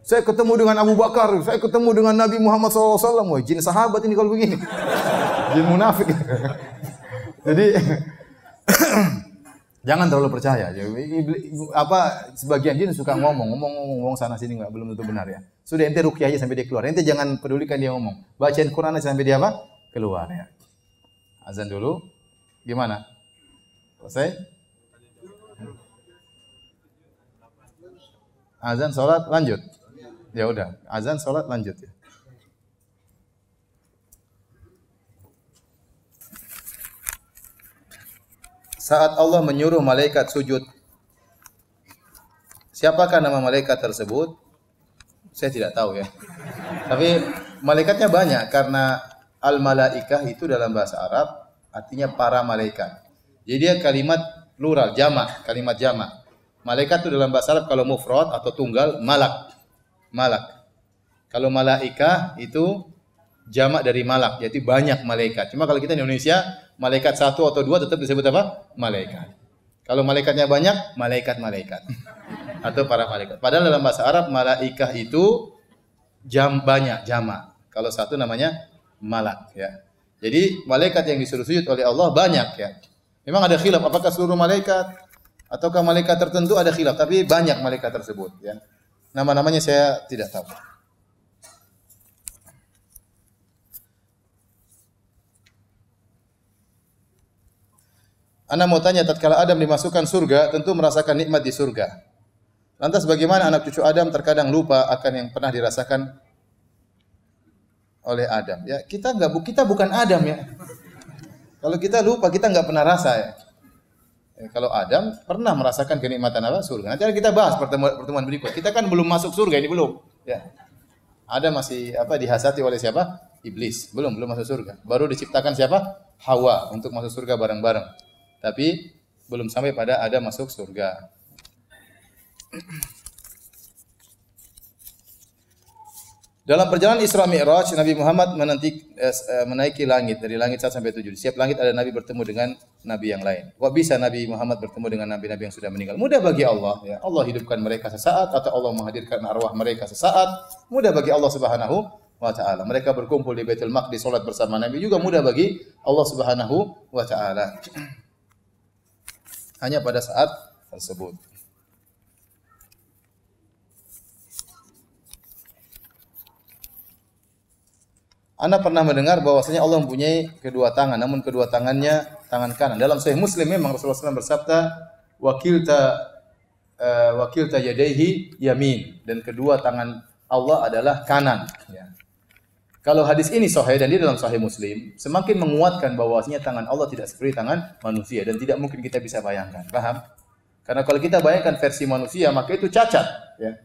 Saya ketemu dengan Abu Bakar, saya ketemu dengan Nabi Muhammad SAW. Wah, jin sahabat ini kalau begini. *laughs* Jin munafik. *laughs* Jadi *coughs* jangan terlalu percaya. Apa sebagian jin suka ngomong, ngomong, ngomong, ngomong sana sini nggak belum tentu benar ya. Sudah ente rukyah aja sampai dia keluar. Ente jangan pedulikan dia ngomong. Bacain Quran aja sampai dia apa? Keluar ya. Azan dulu. Gimana? Selesai? Azan, sholat, lanjut. Ya udah, azan sholat lanjut ya. Saat Allah menyuruh malaikat sujud, siapakah nama malaikat tersebut? Saya tidak tahu ya. Tapi malaikatnya banyak karena al malaikah itu dalam bahasa Arab artinya para malaikat. Jadi dia kalimat plural, jamak, kalimat jamak. Malaikat itu dalam bahasa Arab kalau mufrad atau tunggal malak malak. Kalau malaikah itu jamak dari malak, yaitu banyak malaikat. Cuma kalau kita di Indonesia, malaikat satu atau dua tetap disebut apa? Malaikat. Kalau malaikatnya banyak, malaikat-malaikat. Atau para malaikat. Padahal dalam bahasa Arab, malaikah itu jam banyak, jamak. Kalau satu namanya malak. ya. Jadi malaikat yang disuruh sujud oleh Allah banyak ya. Memang ada khilaf apakah seluruh malaikat ataukah malaikat tertentu ada khilaf, tapi banyak malaikat tersebut ya. Nama-namanya saya tidak tahu. Anda mau tanya, tatkala Adam dimasukkan surga, tentu merasakan nikmat di surga. Lantas bagaimana anak cucu Adam terkadang lupa akan yang pernah dirasakan oleh Adam? Ya, kita nggak kita bukan Adam ya. Kalau kita lupa, kita nggak pernah rasa ya. Ya, kalau Adam pernah merasakan kenikmatan apa? Surga. Nanti kita bahas pertemuan, pertemuan berikut. Kita kan belum masuk surga ini belum. Ya. Adam masih apa dihasati oleh siapa? Iblis. Belum, belum masuk surga. Baru diciptakan siapa? Hawa untuk masuk surga bareng-bareng. Tapi belum sampai pada Adam masuk surga. Dalam perjalanan Isra Mi'raj, Nabi Muhammad menanti, eh, eh menaiki langit dari langit 1 sampai 7. Di setiap langit ada Nabi bertemu dengan Nabi yang lain. Kok bisa Nabi Muhammad bertemu dengan Nabi-Nabi yang sudah meninggal? Mudah bagi Allah. Ya. Allah hidupkan mereka sesaat atau Allah menghadirkan arwah mereka sesaat. Mudah bagi Allah Subhanahu wa taala. Mereka berkumpul di Baitul Maqdis salat bersama Nabi juga mudah bagi Allah Subhanahu wa taala. Hanya pada saat tersebut. Anda pernah mendengar bahwasanya Allah mempunyai kedua tangan, namun kedua tangannya tangan kanan. Dalam Sahih Muslim memang Rasulullah SAW bersabda, wakilta uh, wakilta yadaihi yamin dan kedua tangan Allah adalah kanan. Ya. Kalau hadis ini sahih dan dia dalam Sahih Muslim, semakin menguatkan bahwasanya tangan Allah tidak seperti tangan manusia dan tidak mungkin kita bisa bayangkan. Paham? Karena kalau kita bayangkan versi manusia, maka itu cacat. Ya.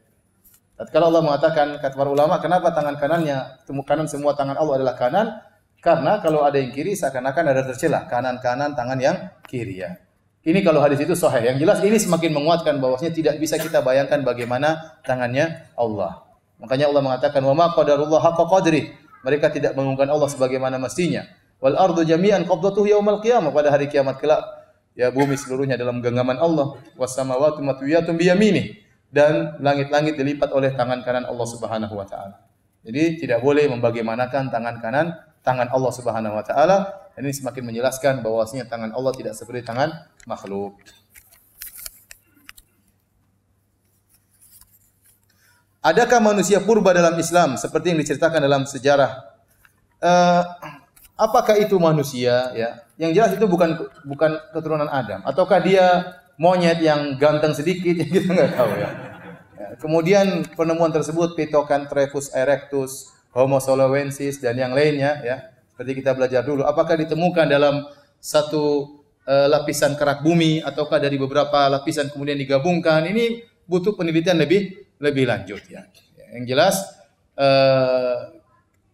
Tatkala Allah mengatakan kata para ulama, kenapa tangan kanannya temu kanan semua tangan Allah adalah kanan? Karena kalau ada yang kiri seakan-akan ada tercela, kanan-kanan tangan yang kiri ya. Ini kalau hadis itu sahih. Yang jelas ini semakin menguatkan bahwasanya tidak bisa kita bayangkan bagaimana tangannya Allah. Makanya Allah mengatakan wa ma qadarullah haqqa qadri. Mereka tidak mengumumkan Allah sebagaimana mestinya. Wal ardu jami'an qabdatuhu yaumal qiyamah pada hari kiamat kelak. Ya bumi seluruhnya dalam genggaman Allah. Was samawati matwiyatun biyaminih dan langit-langit dilipat oleh tangan kanan Allah Subhanahu wa taala. Jadi tidak boleh membagaimanakan tangan kanan tangan Allah Subhanahu wa taala. Ini semakin menjelaskan bahwasanya tangan Allah tidak seperti tangan makhluk. Adakah manusia purba dalam Islam seperti yang diceritakan dalam sejarah? Uh, apakah itu manusia ya? Yang jelas itu bukan bukan keturunan Adam ataukah dia monyet yang ganteng sedikit *laughs* yang kita nggak tahu ya. ya. Kemudian penemuan tersebut Pithecanthropus erectus, Homo solowensis dan yang lainnya ya. Seperti kita belajar dulu, apakah ditemukan dalam satu uh, lapisan kerak bumi ataukah dari beberapa lapisan kemudian digabungkan. Ini butuh penelitian lebih lebih lanjut ya. Yang jelas uh,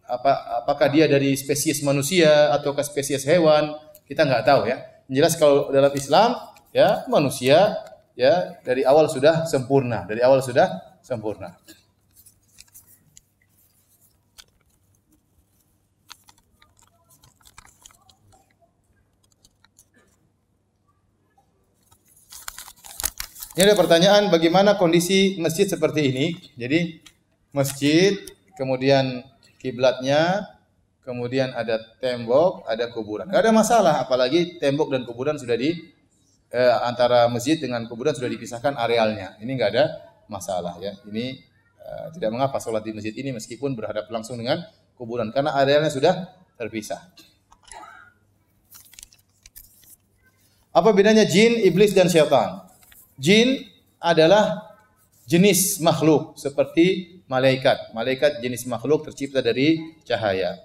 apa apakah dia dari spesies manusia ataukah spesies hewan, kita nggak tahu ya. Yang jelas kalau dalam Islam ya manusia ya dari awal sudah sempurna, dari awal sudah sempurna. Ini ada pertanyaan bagaimana kondisi masjid seperti ini. Jadi masjid, kemudian kiblatnya, kemudian ada tembok, ada kuburan. Gak ada masalah, apalagi tembok dan kuburan sudah di eh, antara masjid dengan kuburan sudah dipisahkan arealnya. Ini nggak ada masalah ya. Ini eh, tidak mengapa sholat di masjid ini meskipun berhadap langsung dengan kuburan karena arealnya sudah terpisah. Apa bedanya jin, iblis dan syaitan? Jin adalah jenis makhluk seperti malaikat. Malaikat jenis makhluk tercipta dari cahaya.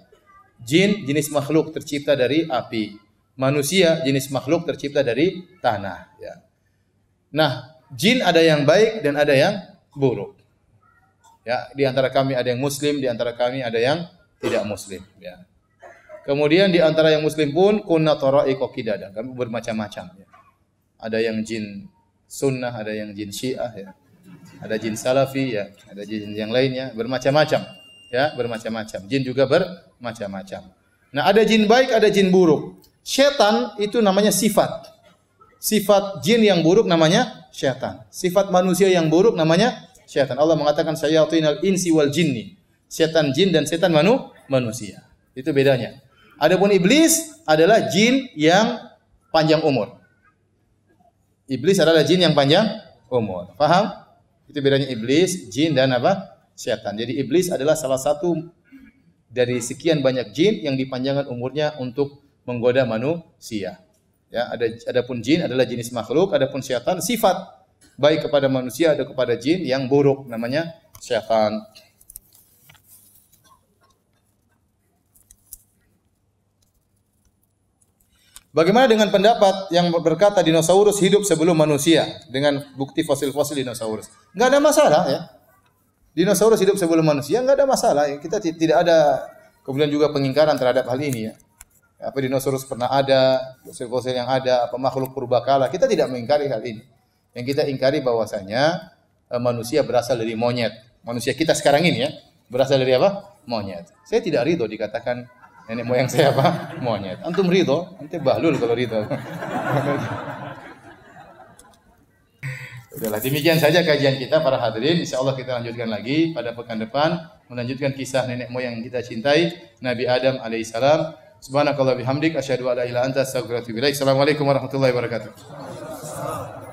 Jin jenis makhluk tercipta dari api. Manusia jenis makhluk tercipta dari tanah. Ya. Nah, jin ada yang baik dan ada yang buruk. Ya, di antara kami ada yang muslim, di antara kami ada yang tidak muslim. Ya. Kemudian di antara yang muslim pun kunna tara'iqa qidada. Kami bermacam-macam. Ya. Ada yang jin sunnah, ada yang jin syiah ya. Ada jin salafi ya, ada jin yang lainnya bermacam-macam ya, bermacam-macam. Jin juga bermacam-macam. Nah, ada jin baik, ada jin buruk. Setan itu namanya sifat. Sifat jin yang buruk namanya setan. Sifat manusia yang buruk namanya setan. Allah mengatakan syayatinal insi wal jinni. Setan jin dan setan manu manusia. Itu bedanya. Adapun iblis adalah jin yang panjang umur. Iblis adalah jin yang panjang umur. Paham? Itu bedanya iblis, jin dan apa? Setan. Jadi iblis adalah salah satu dari sekian banyak jin yang dipanjangkan umurnya untuk menggoda manusia. Ya, ada adapun jin adalah jenis makhluk, adapun setan sifat baik kepada manusia ada kepada jin yang buruk namanya setan. Bagaimana dengan pendapat yang berkata dinosaurus hidup sebelum manusia dengan bukti fosil-fosil dinosaurus? Enggak ada masalah ya. Dinosaurus hidup sebelum manusia enggak ada masalah. Kita tidak ada kemudian juga pengingkaran terhadap hal ini ya. Apa dinosaurus pernah ada, fosil-fosil yang ada, apa makhluk purbakala, kita tidak mengingkari hal ini. Yang kita ingkari bahwasanya eh, manusia berasal dari monyet. Manusia kita sekarang ini ya, berasal dari apa? Monyet. Saya tidak ridho dikatakan Nenek moyang saya apa? Monyet. Antum ridho? Nanti bahlul kalau ridho. Udahlah, demikian saja kajian kita para hadirin. Insya Allah kita lanjutkan lagi pada pekan depan. Melanjutkan kisah nenek moyang yang kita cintai. Nabi Adam alaihissalam. Subhanakallah bihamdik. Asyadu ala ila anta. Assalamualaikum warahmatullahi wabarakatuh.